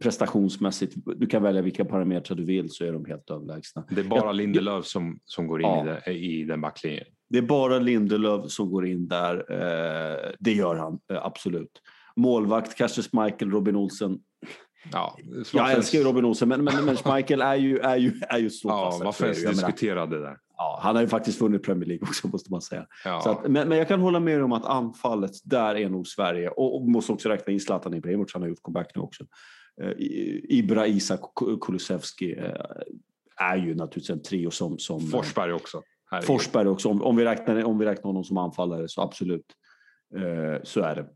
prestationsmässigt. Du kan välja vilka parametrar du vill så är de helt överlägsna. Det är bara Jag- Lindelöf som, som går in Ja. i, det, i den backlinjen. Det är bara Lindelöf som går in där. Eh, det gör han, eh, absolut. Målvakt, kanske Schmeichel, Robin Olsen. Ja, Jag älskar ju Robin Olsen, men, men, men Schmeichel är ju, är ju, är ju så Ja, varför ens diskutera det där? ja, han har ju faktiskt vunnit Premier League också, måste man säga. Ja. Så att, men, men jag kan hålla med om att anfallet, där är nog Sverige. Och, och måste också räkna in Zlatan Ibrahimovic, han har gjort comeback nu också. Eh, Ibra, Isak Kulusevski eh, är ju naturligtvis en trio som... som Forsberg också. Herregud. Forsberg också, om, om, vi räknar, om vi räknar honom som anfallare så absolut. Eh, så är det.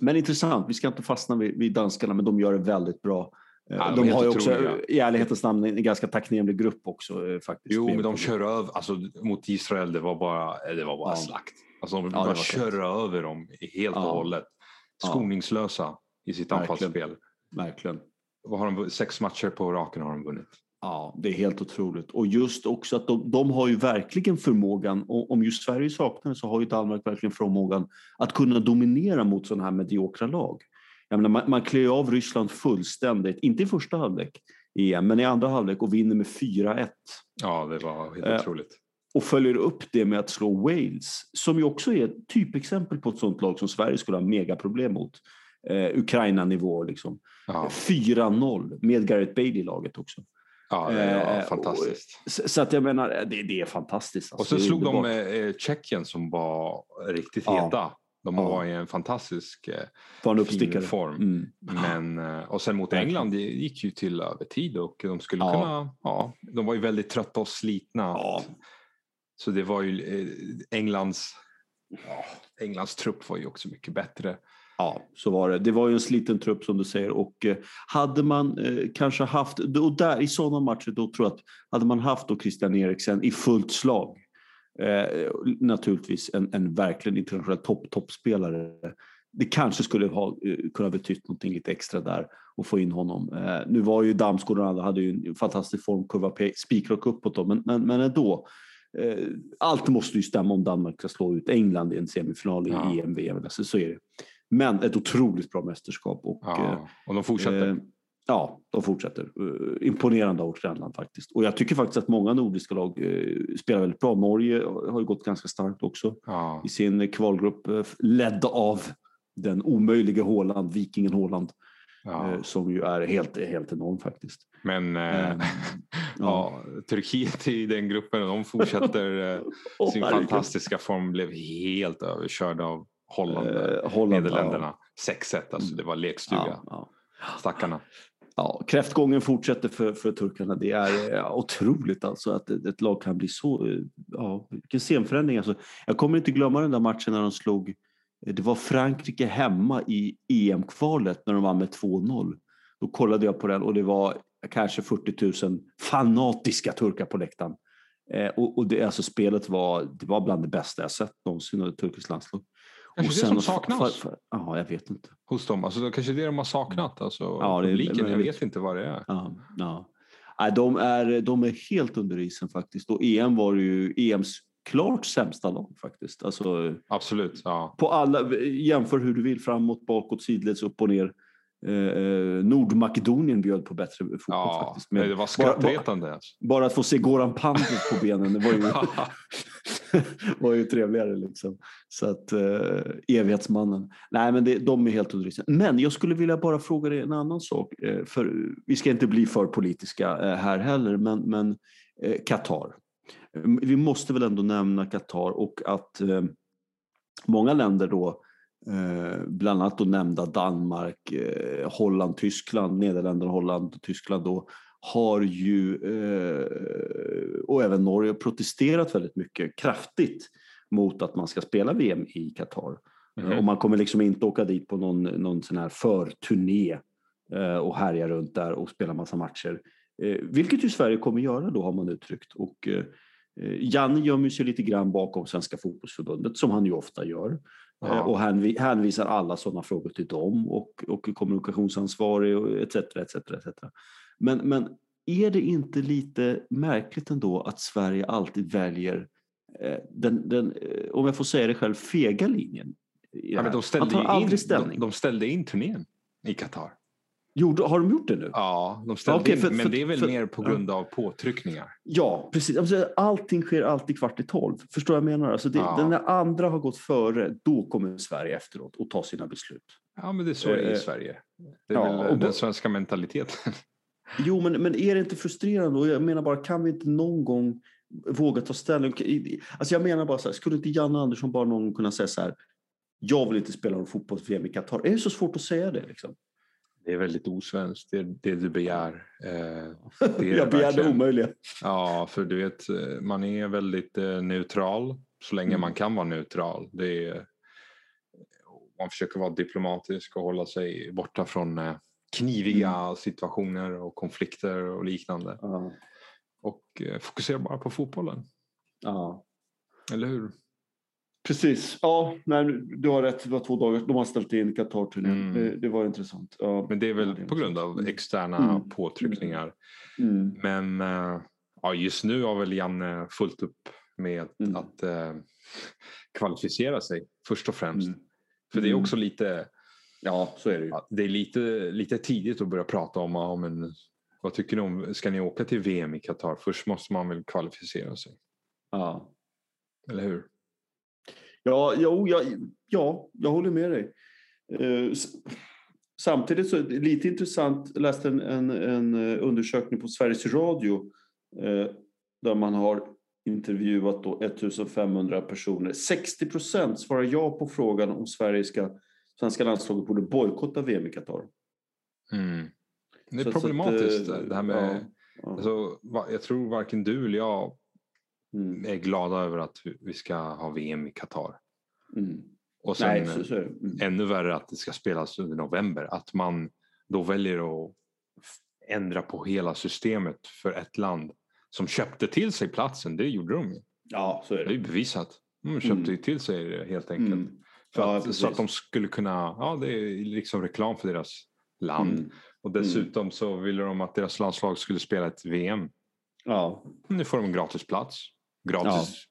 Men intressant, vi ska inte fastna vid, vid danskarna, men de gör det väldigt bra. Eh, Ja, de de har ju också otroliga. i ärlighetens namn en ganska tacknämlig grupp också eh, faktiskt. Jo, men de kör över, alltså mot Israel, det var bara, det var bara Ja. slakt. Alltså de var kör över dem helt och Ja. hållet. Ja. Skoningslösa i sitt Verkligen. anfallsspel. Verkligen. Vad har de, sex matcher på raken har de vunnit. Ja, det är helt otroligt. Och just också att de, de har ju verkligen förmågan, och om just Sverige saknar det så har ju Danmark verkligen förmågan att kunna dominera mot sådana här mediokra lag. Jag menar, man, man klär av Ryssland fullständigt, inte i första halvlek EM, men i andra halvlek och vinner med 4-1. Ja, det var helt Eh, otroligt. och följer upp det med att slå Wales, som ju också är ett typexempel på ett sånt lag som Sverige skulle ha megaproblem mot. Eh, Ukraina-nivå liksom. Ja, 4-0 med Gareth Bale i laget också. Ja var eh, fantastiskt. Så, så att jag menar, det, det är fantastiskt. Och alltså. så Det är slog de eh, Tjeckien som var riktigt Ja. heta. De Ja. var i en fantastisk eh, fin form. Mm. Men, eh, och sen mot. England, det gick ju till övertid och de skulle Ja. kunna, ja, de var ju väldigt trötta och slitna. Ja. Så det var ju eh, Englands, ja, Englands trupp var ju också mycket bättre. Ja, så var det. Det var ju en sliten trupp som du säger och eh, hade man eh, kanske haft, och där i sådana matcher då tror jag att hade man haft då Christian Eriksen i fullt slag, eh, naturligtvis en, en verkligen internationell topp, toppspelare, det kanske skulle ha eh, kunnat betytt någonting lite extra där och få in honom. Eh, nu var ju Damsgaard och andra hade ju en fantastisk formkurva, spikrak uppåt då, men, men, men ändå. Eh, allt måste ju stämma om Danmark ska slå ut England i en semifinal i Ja. EM, VM, alltså, så är det. Men ett otroligt bra mästerskap. Och, eh, Ja, och de fortsätter. eh, ja, de fortsätter. Eh, imponerande av vårt grannland faktiskt. Och jag tycker faktiskt att många nordiska lag eh, spelar väldigt bra. Norge har ju gått ganska starkt också ja. i sin kvalgrupp, eh, ledd av den omöjliga Håland, vikingen Håland, Ja. eh, som ju är helt, helt enorm faktiskt. Men eh, <laughs> Ehm, ja, Turkiet i den gruppen, de fortsätter eh, <laughs> Åh, sin herregud. fantastiska form, blev helt överkörda av Holland, Eh, Holland, Nederländerna. 6-1, alltså det var lekstuga. Ja, ja. Stackarna. Ja, kräftgången fortsätter för, för turkarna. Det är ja, otroligt alltså att ett, ett lag kan bli så... eh, Ja, vilken scenförändring. Alltså, jag kommer inte glömma den där matchen när de slog... eh, Det var Frankrike hemma i EM-kvalet när de vann med 2-0. Då kollade jag på den och det var kanske 40 000 fanatiska turkar på läktaren. Eh, och och det, alltså, spelet var, det var bland det bästa jag sett någonsin av ett turkiskt landslag. Kanske det som saknas ja, jag vet inte. hos dem. Alltså, kanske det de har saknat. Alltså, Ja, det publiken, jag möjligt. vet inte vad det är. Ja, ja. Nej, de, är, de är helt under isen faktiskt. Och EM var ju EMs klart sämsta lag faktiskt. Alltså, Absolut. Ja. på alla, jämför hur du vill, framåt, bakåt, sidleds, upp och ner. Eh, eh, Nordmakedonien bjöd på bättre fotboll Ja, faktiskt. Men det var bara, skrattretande. Alltså. bara att få se Goran Pandev på benen det var ju, <laughs> <laughs> var ju trevligare. Liksom. Så att, eh, evighetsmannen. Nej, men det, de är helt under isen. Men jag skulle vilja bara fråga dig en annan sak. Eh, för vi ska inte bli för politiska eh, här heller, men, men eh, Qatar. Vi måste väl ändå nämna Qatar och att eh, många länder då Eh, bland annat då nämnda Danmark, eh, Holland, Tyskland, Nederländerna, Holland, Tyskland då har ju, eh, och även Norge, protesterat väldigt mycket kraftigt mot att man ska spela VM i Qatar. Mhm. Och man kommer liksom inte åka dit på någon, någon sån här förturné eh, och härja runt där och spela massa matcher. Eh, vilket ju Sverige kommer göra då har man uttryckt. Och, Janne gömmer sig lite grann bakom Svenska fotbollsförbundet som han ju ofta gör. Ja. Eh, Och hänvi- hänvisar alla sådana frågor till dem och, och kommunikationsansvarig och etc. etc, etc. Men, men är det inte lite märkligt ändå att Sverige alltid väljer eh, den, den, eh, om jag får säga det själv, fega linjen? Ja, men de, ställde tar aldrig in, ställning. de, de ställde in turnén i Qatar. Gjorde, har de gjort det nu? Ja, de ställde Okej, in, för- men det är väl för- mer på grund av påtryckningar. Ja, precis. Allting sker alltid kvart i tolv. Förstår vad jag menar? Alltså det, Ja. När andra har gått före, då kommer Sverige efteråt och ta sina beslut. Ja, men det är så det är Eh, i Sverige. Det är ja, väl och den svenska mentaliteten. <laughs> Jo, men, men är det inte frustrerande? Och jag menar bara, kan vi inte någon gång våga ta ställning? Alltså jag menar bara så här, skulle inte Janne Andersson bara någon gång kunna säga så här, jag vill inte spela någon fotbolls-VM i Qatar. Är det så svårt att säga det? Liksom? Det är väldigt osvenskt, det, det du begär. Eh, <laughs> det är jag begär det omöjliga. Ja, för du vet, eh, man är väldigt eh, neutral så länge Mm. man kan vara neutral. Det är, man försöker vara diplomatisk och hålla sig borta från kniviga Mm. situationer och konflikter och liknande. Ja. Och fokusera bara på fotbollen. ja. Eller hur? Precis. Ja, nej, du har rätt. Det var två dagar. De har ställt in Qatar-turnén. Mm. Det, det var intressant. Ja. Men det är väl det är på grund av intressant. externa Mm. påtryckningar. Mm. Men eh, ja, just nu har väl Janne fullt upp med Mm. att eh, kvalificera sig först och främst. Mm. För det är Mm. också lite, Ja, så är det ju. det är lite, lite tidigt att börja prata om, ja, men, vad tycker ni om, ska ni åka till VM i Qatar? Först måste man väl kvalificera sig, Ja. eller hur? Ja, jo, ja, ja, jag håller med dig. Eh, Samtidigt så är det lite intressant, jag läste en, en, en eh, undersökning på Sveriges Radio eh, där man har intervjuat då 1500 personer. 60 procent svarar ja på frågan om Sverige ska, svenska landslaget borde bojkotta VM i Qatar. Mm. Det är Så- så att, problematiskt eh, det här med, ja, ja. Alltså, jag tror varken du eller jag är glada över att vi- ska ha VM i Qatar. mm. Och sen, Nej, så, så är det. Mm. ännu värre att det ska spelas under november. Att man då väljer att ändra på hela systemet för ett land som köpte till sig platsen. Det gjorde de ju. Ja, så är Det är det. ju bevisat. De köpte Mm. till sig det helt enkelt. Mm. Ja, att, så att de skulle kunna, ja det är liksom reklam för deras land. Mm. Och dessutom så ville de att deras landslag skulle spela ett VM. Ja, Nu får de en gratis plats. Gratis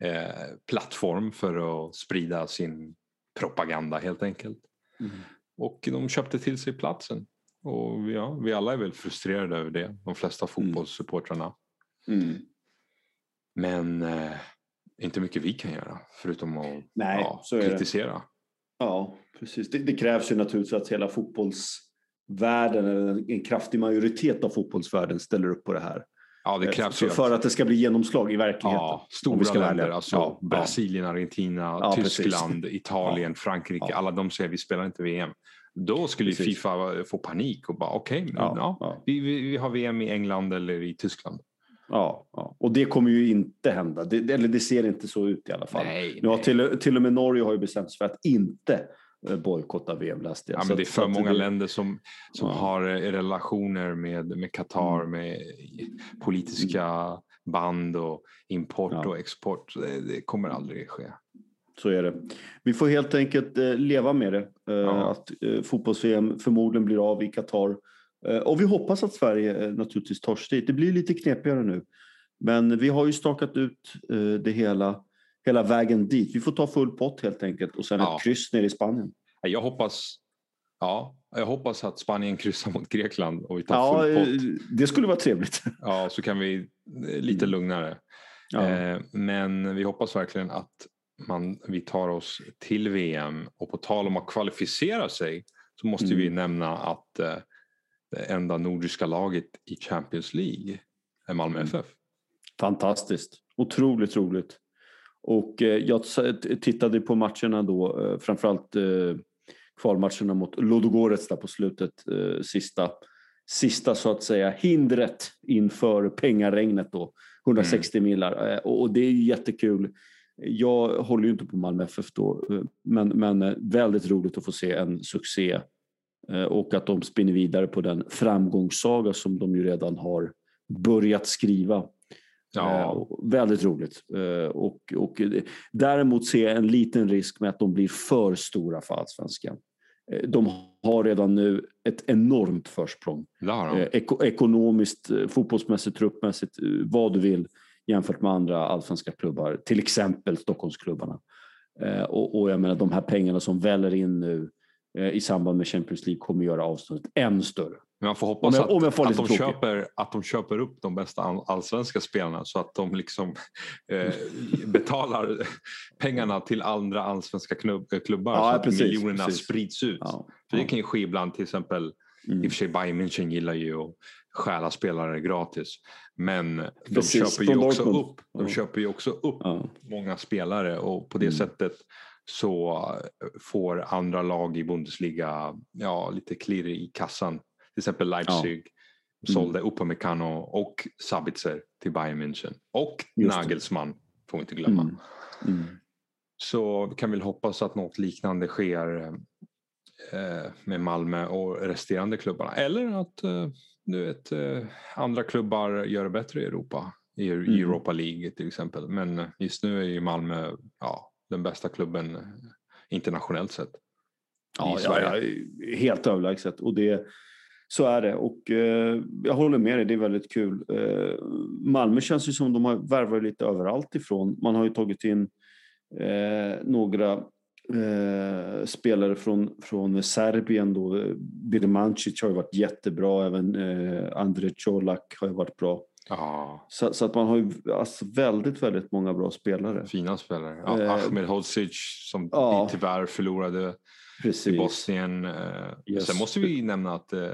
eh, plattform för att sprida sin propaganda helt enkelt. Mm. Och de köpte till sig platsen. Och ja, vi alla är väl frustrerade över det, de flesta fotbollssupportrarna. mm. Men eh, inte mycket vi kan göra förutom att Nej, ja, är det. kritisera. Ja, precis. Det, det krävs ju naturligtvis att hela fotbollsvärlden, eller en kraftig majoritet av fotbollsvärlden ställer upp på det här. Ja, det Eh, krävs för, ju för att det ska bli genomslag i verkligheten. ja, stora länder, alltså Ja, ja. Brasilien, Argentina, Ja, precis. Tyskland, Italien, Frankrike. Alla de säger vi spelar inte VM. Då skulle Precis. Fifa få panik och bara okej, men Ja. Vi, vi, har VM i England eller i Tyskland. Ja. Och det kommer ju inte hända. Det, eller det ser inte så ut i alla fall. Nej, Nu har nej. till, till och med Norge har ju bestämt sig för att inte bojkotta VM läste jag. Ja, men det är för många det- länder som, som Ja. har eh, relationer med, med Qatar Mm. med politiska band och import Ja. och export. Det, det kommer aldrig ske. Så är det. Vi får helt enkelt eh, leva med det. Eh, Ja. Att eh, fotbolls-VM förmodligen blir av i Qatar. Eh, och vi hoppas att Sverige eh, naturligtvis tar sig dit. Det blir lite knepigare nu. Men vi har ju stakat ut eh, det hela, hela vägen dit. Vi får ta full pott helt enkelt och sen Ja. ett kryss nere i Spanien. Jag hoppas, ja, jag hoppas att Spanien kryssar mot Grekland och vi tar Ja, full eh, pott. det skulle vara trevligt. Ja, så kan vi eh, lite Mm. lugnare. Ja. Eh, men vi hoppas verkligen att man, vi tar oss till VM. Och på tal om att kvalificera sig så måste Mm. vi nämna att eh, det enda nordiska laget i Champions League är Malmö Mm. FF. Fantastiskt. Otroligt roligt. Och eh, jag tittade på matcherna då, eh, framförallt eh, kvalmatcherna mot Ludogorets där på slutet, sista, sista så att säga hindret inför pengaregnet då, 160 millar. Eh, och, det är ju jättekul. Jag håller ju inte på Malmö FF då, men, men väldigt roligt att få se en succé och att de spinner vidare på den framgångssaga som de ju redan har börjat skriva. Ja. Eh, väldigt roligt. Eh, och, och däremot ser jag en liten risk med att de blir för stora för allsvenskan. Eh, de har redan nu ett enormt försprång. Eko, ekonomiskt, fotbollsmässigt, truppmässigt, vad du vill jämfört med andra allsvenska klubbar, till exempel Stockholmsklubbarna. Och, och jag menar de här pengarna som väller in nu i samband med Champions League kommer göra avståndet än större. Men man får Om hoppas jag, om jag får att, de köper, att de köper upp de bästa all- allsvenska spelarna så att de liksom eh, betalar pengarna till andra allsvenska knubb, eh, klubbar Ja, så att precis, miljonerna precis. sprids ut. Ja, För det ja. kan ju ske ibland till exempel Mm. I och för sig Bayern München gillar ju att stjäla spelare gratis. Men de Precis, köper ju också Dortmund. upp, de köper ju också upp många spelare och på det Mm. sättet så eh, får andra lag i Bundesliga ja, lite klirr i kassan. Till exempel Leipzig Mm. sålde Upamecano och Sabitzer till Bayern München. Och. Nagelsmann får vi inte glömma. Mm. Mm. Så vi kan väl hoppas att något liknande sker eh, med Malmö och resterande klubbarna. Eller att eh, du vet, eh, andra klubbar gör det bättre i Europa. I Mm. Europa League till exempel. Men just nu är ju Malmö ja, den bästa klubben internationellt sett. Ja, ja, Sverige. ja, helt överlägset. Och det, så är det. Och eh, jag håller med dig, det är väldigt kul. Eh, Malmö känns ju som de har värvat lite överallt ifrån. Man har ju tagit in eh, några eh, spelare från, från Serbien. Då. Birmancic har ju varit jättebra, även eh, André Colak har ju varit bra. Ja, Så, så att man har ju alltså väldigt, väldigt många bra spelare. fina spelare. Ja, Eh, Ahmed Hodzic som ja. vi tyvärr förlorade i Precis. Bosnien. Eh, Yes. Sen måste vi nämna att eh,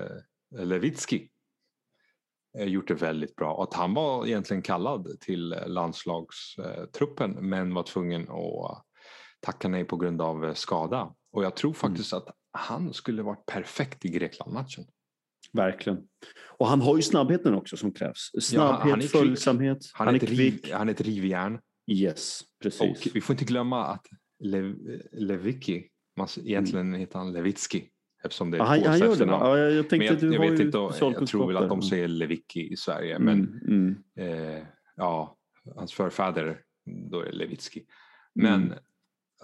eh, gjort det väldigt bra. Att han var egentligen kallad till landslagstruppen men var tvungen att tacka nej på grund av eh, skada. Och jag tror faktiskt att han skulle varit perfekt i Grekland-matchen. Verkligen. Och han har ju snabbheten också som krävs. Ja, Snabbhet, han är kvick. följsamhet. Han, är, ett riv, han är ett rivjärn. Yes, precis. Och vi får inte glömma att Lev, Lewicki, man, egentligen heter han Lewicki eftersom det är Ja, han, han gör det? Ja, jag, jag tänkte Men jag, du jag har vet ju inte, jag tror väl att de där. säger Lewicki i Sverige men Mm, mm. eh, ja, hans förfäder då är det. Men Mm.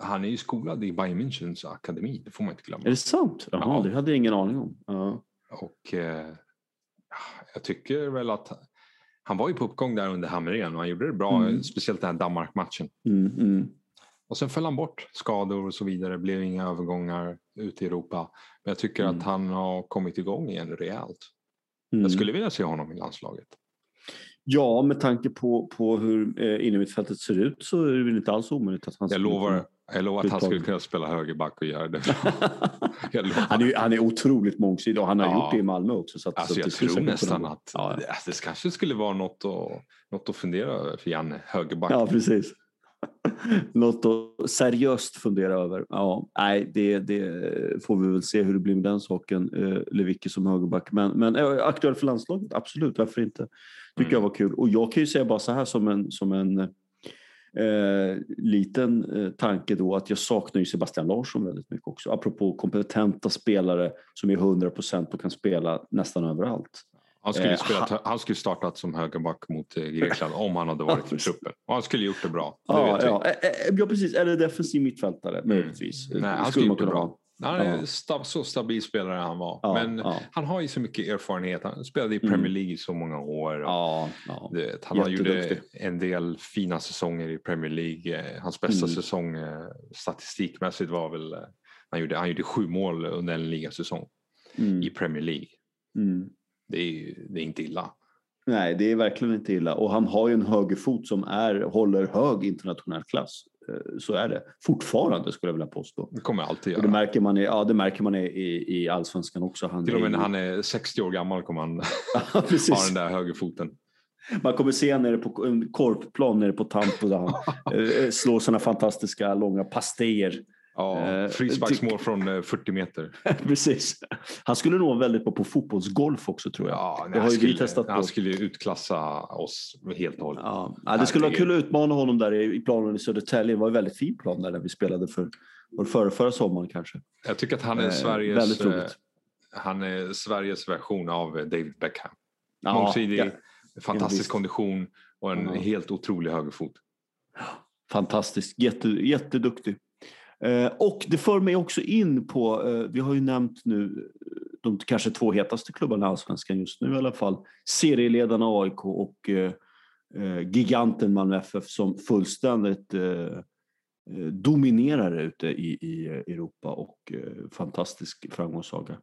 han är ju skolad i Bayern Münchens akademi, det får man inte glömma. Är det sant? Jaha, Ja. det hade jag ingen aning om. Ja. Och eh, jag tycker väl att han var ju på uppgång där under Hamrén och han gjorde det bra, Mm. speciellt den här Danmark-matchen. Mm, mm. Och sen föll han bort, skador och så vidare, blev inga övergångar ut i Europa. Men jag tycker Mm. att han har kommit igång igen rejält. Mm. Jag skulle vilja se honom i landslaget. Ja, med tanke på, på hur eh, innermittfältet ser ut så är det väl inte alls omöjligt att han Jag lovar, jag lovar att han skulle kunna spela högerback och göra det <laughs> han, är, han är otroligt mångsidig och han har Ja. gjort det i Malmö också. Så att, Alltså så jag tror nästan att Ja, ja. alltså, det kanske skulle vara något att, något att fundera över för Janne, högerback. Ja, precis. <laughs> Något att seriöst fundera över. Ja, nej, det, det får vi väl se hur det blir med den saken. Eh, Lewicki som högerback. Men, men eh, aktuell för landslaget, absolut. Varför inte? Tycker Mm. jag var kul. Och jag kan ju säga bara så här som en, som en eh, liten eh, tanke då att jag saknar ju Sebastian Larsson väldigt mycket också. Apropå kompetenta spelare som är 100 procent och kan spela nästan överallt. Han skulle, Eh, spelat, han skulle startat som högerback mot eh, Grekland om han hade varit i <laughs> truppen. Och han skulle gjort det bra. Ja, ja, eh, eh, ja, precis. Eller defensiv mittfältare möjligtvis. Nej, han Skulle skulle gjort det bra. Ha. Han är stab, så stabil spelare han var. Ja, Men ja. han har ju så mycket erfarenhet. Han spelade i Mm. Premier League i så många år. Ja, vet, han har gjort en del fina säsonger i Premier League. Hans bästa Mm. säsong eh, statistikmässigt var väl eh, han gjorde, han gjorde sju mål under en ligasäsong Mm. i Premier League. Mm. Det är, det är inte illa. Nej, det är verkligen inte illa. Och han har ju en högerfot som är, håller hög internationell klass. Eh, Så är det. Fortfarande skulle jag vilja påstå. Det kommer alltid Och det göra. märker man i, ja, det märker man i, i, i allsvenskan också. Han Till och med är när han är 60 år gammal kommer han <laughs> <laughs> ha den där högerfoten. Man kommer se nere på en korpplan nere på Tampo där han <laughs> eh, slår sådana fantastiska långa pastejer. Ja, Eh, frisparksmål från eh, 40 meter. <laughs> Precis. Han skulle nog vara väldigt bra på fotbollsgolf också tror jag. Ja, Det nej, har han, ju vi skulle, testat på. han skulle utklassa oss helt och hållet. Ja. Ja, det skulle vara kul att utmana honom där i, planen i Södertälje. Det var en väldigt fin plan där när vi spelade för, för förra, förra sommaren kanske. Jag tycker att han är Eh, Sveriges, eh, han är Sveriges version av eh, David Beckham. Ja, Mångsidig, ja, fantastisk visst. kondition och en Ja. helt otrolig högerfot. Fantastiskt, Jätte, jätteduktig. Eh, och det för mig också in på, eh, vi har ju nämnt nu eh, de kanske två hetaste klubbarna i Allsvenskan just nu i alla fall. Serieledarna AIK och giganten Malmö FF som fullständigt dominerar ute i, i Europa och fantastisk framgångssaga.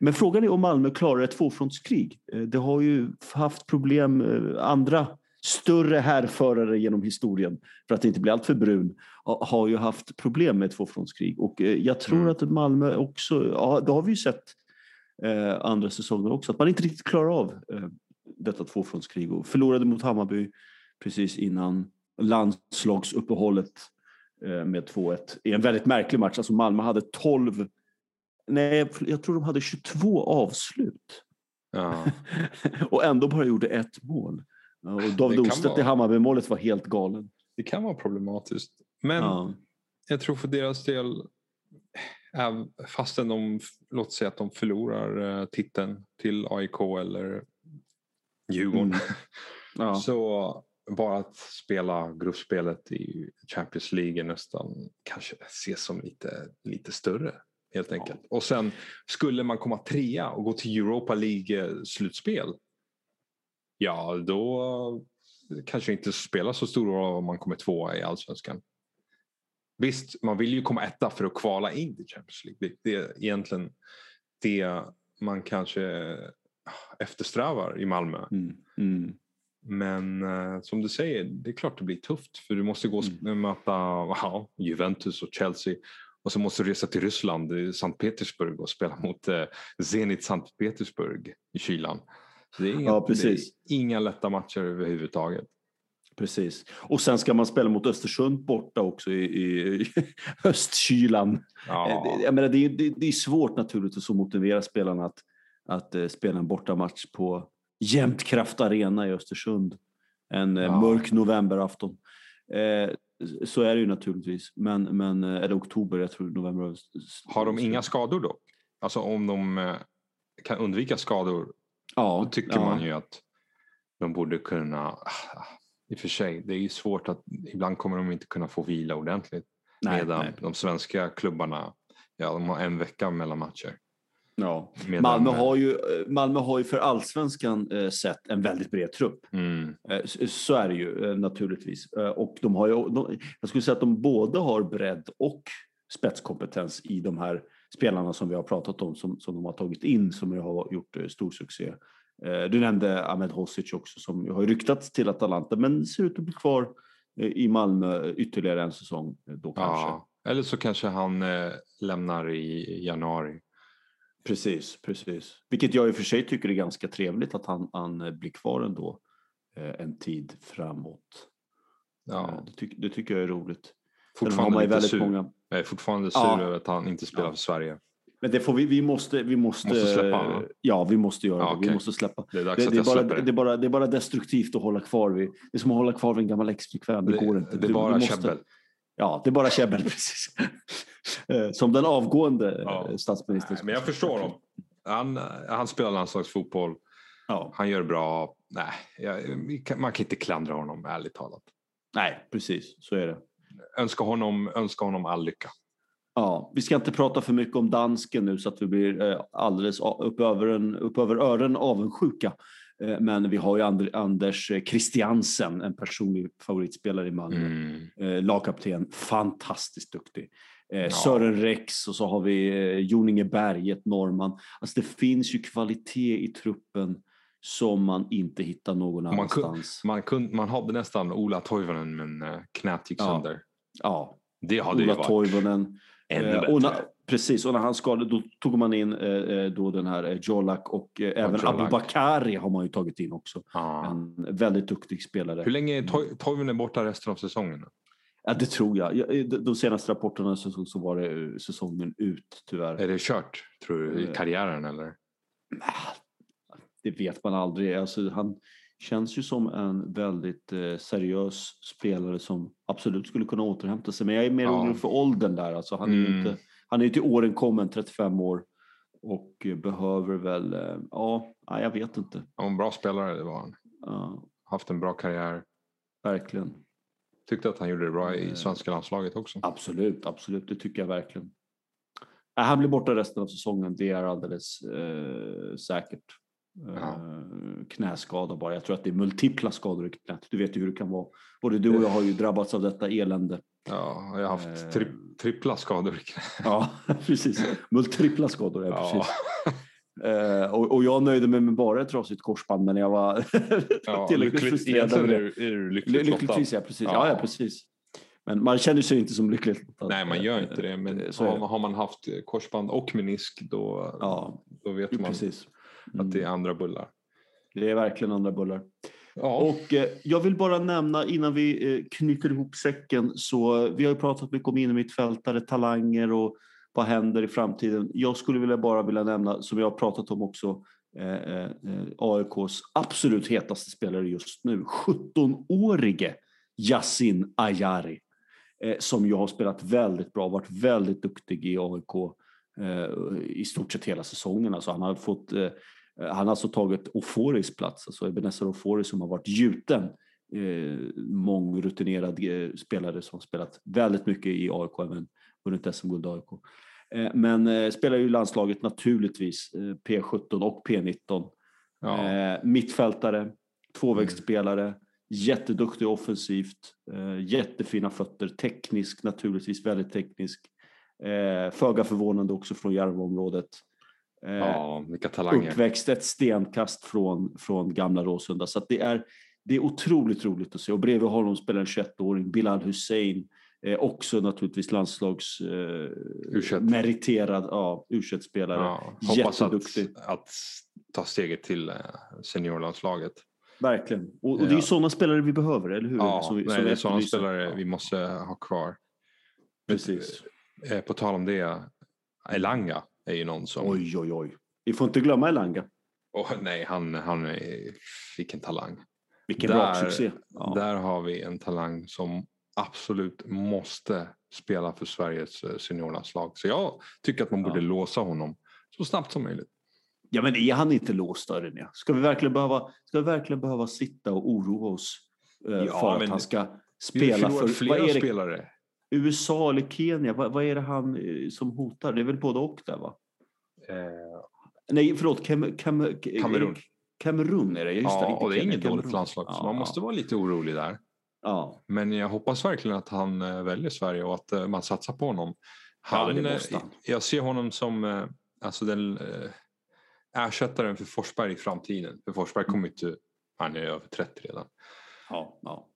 Men frågan är om Malmö klarar ett tvåfrontskrig. Det har ju haft problem, andra större härförare genom historien, för att inte bli alltför brun, ha- har ju haft problem med tvåfrontskrig. Och eh, jag tror Mm. att Malmö också, ja, det har vi ju sett eh, andra säsonger också, att man inte riktigt klarar av eh, detta tvåfrontskrig och förlorade mot Hammarby precis innan landslagsuppehållet eh, med 2-1 i en väldigt märklig match. Alltså Malmö hade 12, nej jag tror de hade 22 avslut Ja. <laughs> och ändå bara gjorde ett mål. Och David Ostedt i Hammarby-målet var helt galen. Det kan vara problematiskt. Men Ja. jag tror för deras del, fastän de, låt säga att de förlorar titeln till AIK eller Djurgården. Mm. Ja. <laughs> Så bara att spela gruppspelet i Champions League nästan kanske ses som lite, lite större. Helt enkelt. Ja. Och sen skulle man komma trea och gå till Europa League-slutspel. Ja, då kanske inte spelar så stor roll om man kommer tvåa i allsvenskan. Visst, man vill ju komma etta för att kvala in till Champions League. Det, det är egentligen det man kanske eftersträvar i Malmö. Mm. Mm. Men uh, som du säger, det är klart det blir tufft för du måste gå och mm. möta wow, Juventus och Chelsea och så måste du resa till Ryssland, Sankt Petersburg och spela mot uh, Zenit Sankt Petersburg i kylan. Så det är, inga, ja, det är inga lätta matcher överhuvudtaget. Precis. Och sen ska man spela mot Östersund borta också i, i höstkylan. <laughs> Ja. Jag menar, det, det, det är svårt naturligtvis att motivera spelarna att, att uh, spela en bortamatch på Jämtkraft Arena i Östersund en eh, ja. mörk novemberafton. Eh, så är det ju naturligtvis, men, men eh, eller oktober, jag tror november. Har de inga skador då? Alltså om de eh, kan undvika skador, ja, då tycker ja. man ju att de borde kunna, i och för sig, det är ju svårt att ibland kommer de inte kunna få vila ordentligt. Nej, medan nej. de svenska klubbarna, ja de har en vecka mellan matcher. Ja. Malmö, har ju, Malmö har ju för allsvenskan eh, sett en väldigt bred trupp. Mm. Eh, så är det ju eh, naturligtvis. Eh, och de har ju, de, jag skulle säga att de både har bredd och spetskompetens i de här spelarna som vi har pratat om som, som de har tagit in som har gjort eh, stor succé. Eh, du nämnde Ahmed Hosic också som har ryktats till Atalanta men ser ut att bli kvar i Malmö ytterligare en säsong då kanske. Ja, eller så kanske han lämnar i januari. Precis, precis. Vilket jag i och för sig tycker är ganska trevligt att han, han eh, blir kvar ändå eh, en tid framåt. Ja. Eh, det, ty, det tycker jag är roligt. Fortfarande lite sur. Många... Jag är fortfarande sur ja. över att han inte spelar ja. för Sverige. Men det får vi, vi måste, vi måste, måste släppa Ja, vi måste göra ja, det. Vi måste släppa. Det är, det, det, är bara, det, är bara, det är bara destruktivt att hålla kvar vid. Det är som att hålla kvar vid en gammal exflickvän. Det, går inte. Det är bara käbbel. Ja, det är bara käbbel, <laughs> precis. Eh, som den avgående ja. Eh, statsministern. Nej, men jag förstår honom. Han, han spelar landslagsfotboll. Ja. Han gör bra. Nej, jag, man kan inte klandra honom, ärligt talat. Nej, precis. Så är det. Önska honom, önska honom all lycka. Ja, vi ska inte prata för mycket om dansken nu så att vi blir eh, alldeles upp över, en, upp över öronen avundsjuka. Men vi har ju Anders Christiansen, en personlig favoritspelare i Malmö. Mm. Lagkapten, fantastiskt duktig. Eh, ja. Sören Rex och så har vi eh, Joninge Berg, ett norrman. Alltså det finns ju kvalitet i truppen som man inte hittar någon man annanstans. man, kunde, man hade nästan Ola Toivonen men eh, knät gick ja. sönder. Ja, det hade Ola ju varit Toivonen. ännu eh, bättre. Och när, precis, och när han skadade då tog man in eh, då den här Jolak och eh, även Abubakari har man ju tagit in också. Ah. En väldigt duktig spelare. Hur länge är Toivonen borta resten av säsongen? Ja, det tror jag. De senaste rapporterna så, så var det eh, säsongen ut tyvärr. Är det kört tror du i eh. karriären eller? Det vet man aldrig. Alltså, han känns ju som en väldigt eh, seriös spelare som absolut skulle kunna återhämta sig. Men jag är mer orolig för åldern där. Alltså, han är mm. inte, han är till åren kommen, 35 år och behöver väl, eh, ja, jag vet inte. Ja, en bra spelare det var han. Ja. Haft en bra karriär. Verkligen. Tyckte att han gjorde det bra i eh, svenska landslaget också. Absolut, absolut. Det tycker jag verkligen. Han blir borta resten av säsongen. Det är alldeles eh, säkert. Ja. Eh, knäskada bara. Jag tror att det är multipla skador i knät. Du vet ju hur det kan vara. Både du och jag har ju drabbats av detta elände. Ja, jag har haft eh, tri trippla skador i knät. Ja, <laughs> precis. Multipla skador, ja, precis. Uh, och, och, jag nöjde mig med bara ett trasigt korsband men jag var <laughs> ja, tillräckligt frustrerad. Är, är du lyckligt Lyckligtvis ja, precis. Ja. ja. precis. Men man känner sig inte som lyckligt lottad. Nej, man gör inte det. Men eh, så har, har, man haft korsband och menisk då, ja, då vet man precis. Mm. att det är mm. andra bullar. Det är verkligen andra bullar. Ja. Och eh, jag vill bara nämna innan vi eh, knyter ihop säcken så vi har ju pratat mycket om innermittfältare, talanger och vad händer i framtiden? Jag skulle vilja bara vilja nämna, som jag har pratat om också, eh, eh, AIKs absolut hetaste spelare just nu, 17-årige Yasin Ayari. eh, som ju har spelat väldigt bra, varit väldigt duktig i AIK eh, i stort sett hela säsongen. Alltså han har fått eh, han har alltså tagit Oforis plats, alltså Ebenezer Ofori som har varit gjuten. Eh, mångrutinerad eh, spelare som har spelat väldigt mycket i AIK, även vunnit SM-guld i AIK. Eh, men eh, spelar ju landslaget naturligtvis, eh, P17 och P19. Ja. Eh, mittfältare, tvåvägsspelare, mm. jätteduktig offensivt, jättefina fötter, teknisk naturligtvis, väldigt teknisk. Eh, föga förvånande också från Järvaområdet. Eh, ja, vilka talanger. Uppväxt ett stenkast från, från gamla Råsunda. Så det, är, det är otroligt roligt att se. Och bredvid honom spelar en 21-åring, Bilal Hussein. Eh, också naturligtvis landslagsmeriterad eh, ja, u spelare ja. Hoppas att, att ta steget till eh, seniorlandslaget. Verkligen. Och, och det är sådana spelare vi behöver, eller hur? Ja, som, nej, som det är sådana spelare vi måste ha kvar. Precis. Eh, på tal om det, Elanga är ju någon som... Oj, oj, oj. Vi får inte glömma Elanga. Oh, nej, han, han är... Vilken talang. Vilken bra succé. Ja. Där har vi en talang som absolut måste spela för Sveriges eh, seniorlandslag. Så jag tycker att man borde ja. låsa honom så snabbt som möjligt. Ja, men är han inte låst då, René? Ska vi verkligen behöva, ska vi verkligen behöva sitta och oroa oss eh, ja, för att han ska spela för... flera vad är det, spelare. USA eller Kenya, vad, vad, är det han eh, som hotar? Det är väl både och där va? Eh, Nej, förlåt, Kam, Kam, Kamerun. Kamerun är det, just ja, det. och det är inget dåligt landslag, ja, så man måste vara lite orolig där. Ja. Men jag hoppas verkligen att han eh, väljer Sverige och att man satsar på honom. Han, ja, jag ser honom som alltså den, ersättaren för Forsberg i framtiden. För Forsberg kommer inte, han är över 30 redan. Ja, ja.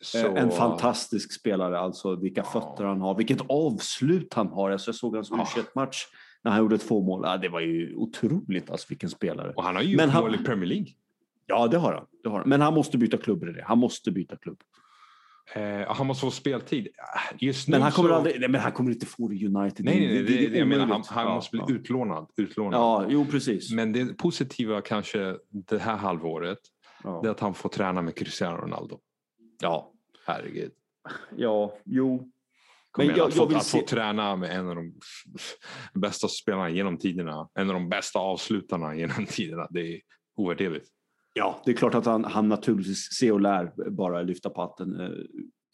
Så... En fantastisk spelare, alltså vilka ja. fötter han har, vilket avslut han har. Alltså, jag såg hans ja. match när han gjorde två mål. Ja, det var ju otroligt, alltså vilken spelare. Och han har ju gjort mål i Premier League. Ja, det har, han, det har han. Men han måste byta klubb det. Han måste byta klubb. Eh, han måste få speltid. Just men, han kommer så... aldrig, nej, men han kommer inte få det United. Nej, nej, nej det, det, det jag menar, han, han ja, måste bli ja. utlånad, utlånad. Ja, jo precis. Men det positiva kanske det här halvåret, ja. det är att han får träna med Cristiano Ronaldo. Ja, Herregud. Ja, jo. Men jag, att, jag få, att se... få träna med en av de bästa spelarna genom tiderna, en av de bästa avslutarna genom <laughs> tiderna, det är ovärderligt. Ja, det är klart att han, han naturligtvis ser och lär bara lyfta på hatten. Eh,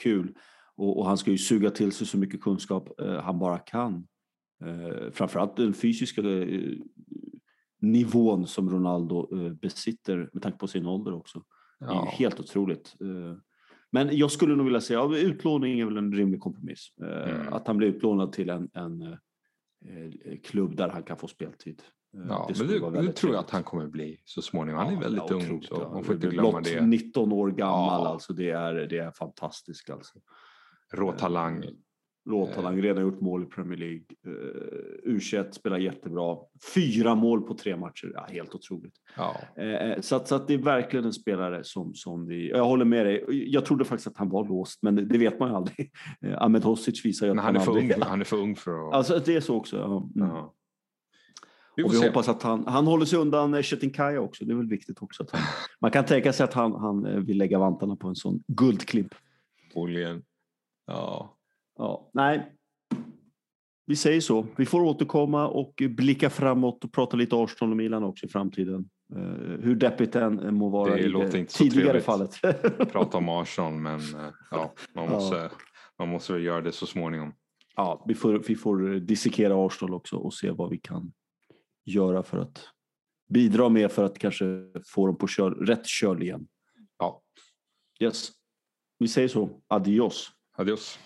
kul. Och, och, han ska ju suga till sig så mycket kunskap eh, han bara kan. Eh, framförallt den fysiska eh, nivån som Ronaldo eh, besitter med tanke på sin ålder också. Det är helt otroligt. Men jag skulle nog vilja säga att ja, utlåning är väl en rimlig kompromiss. Eh, mm. Att han blir utlånad till en, en eh, klubb där han kan få speltid. Eh, ja, det men det, det tror jag att han kommer bli så småningom. Han är väldigt ja, ung. Så man får inte glömma det. 19 år gammal, ja. alltså det är, det är fantastiskt. Alltså. Rå talang. Råtalang, eh. redan gjort mål i Premier League. Uh, U21 spelar jättebra. Fyra mål på tre matcher, ja, helt otroligt. Ja. Uh, så, att, så att det är verkligen en spelare som, som vi... Jag håller med dig. Jag trodde faktiskt att han var låst, men det, det vet man ju aldrig. Uh, <laughs> Ahmed Hosic visar ju att han, han, är för ung, han är för ung för att... Alltså det är så också. Ja. Mm. ja. Vi och vi se. hoppas att han, han håller sig undan Chetinkaya också. Det är väl viktigt också. Att han, man kan tänka sig att han, han vill lägga vantarna på en sån guldklimp. Troligen. Ja. Ja, nej. Vi säger så. Vi får återkomma och blicka framåt och prata lite Arsenal och Milan också i framtiden. Uh, hur deppigt det än må vara det i det tidigare fallet. <laughs> prata om Arsenal, men uh, ja, man måste, ja. man måste väl göra det så småningom. Ja, vi får, vi får dissekera Arsenal också och se vad vi kan göra för att bidra med för att kanske få dem på kör, rätt köl igen. Ja. Yes. Vi säger så. Adios. Adios.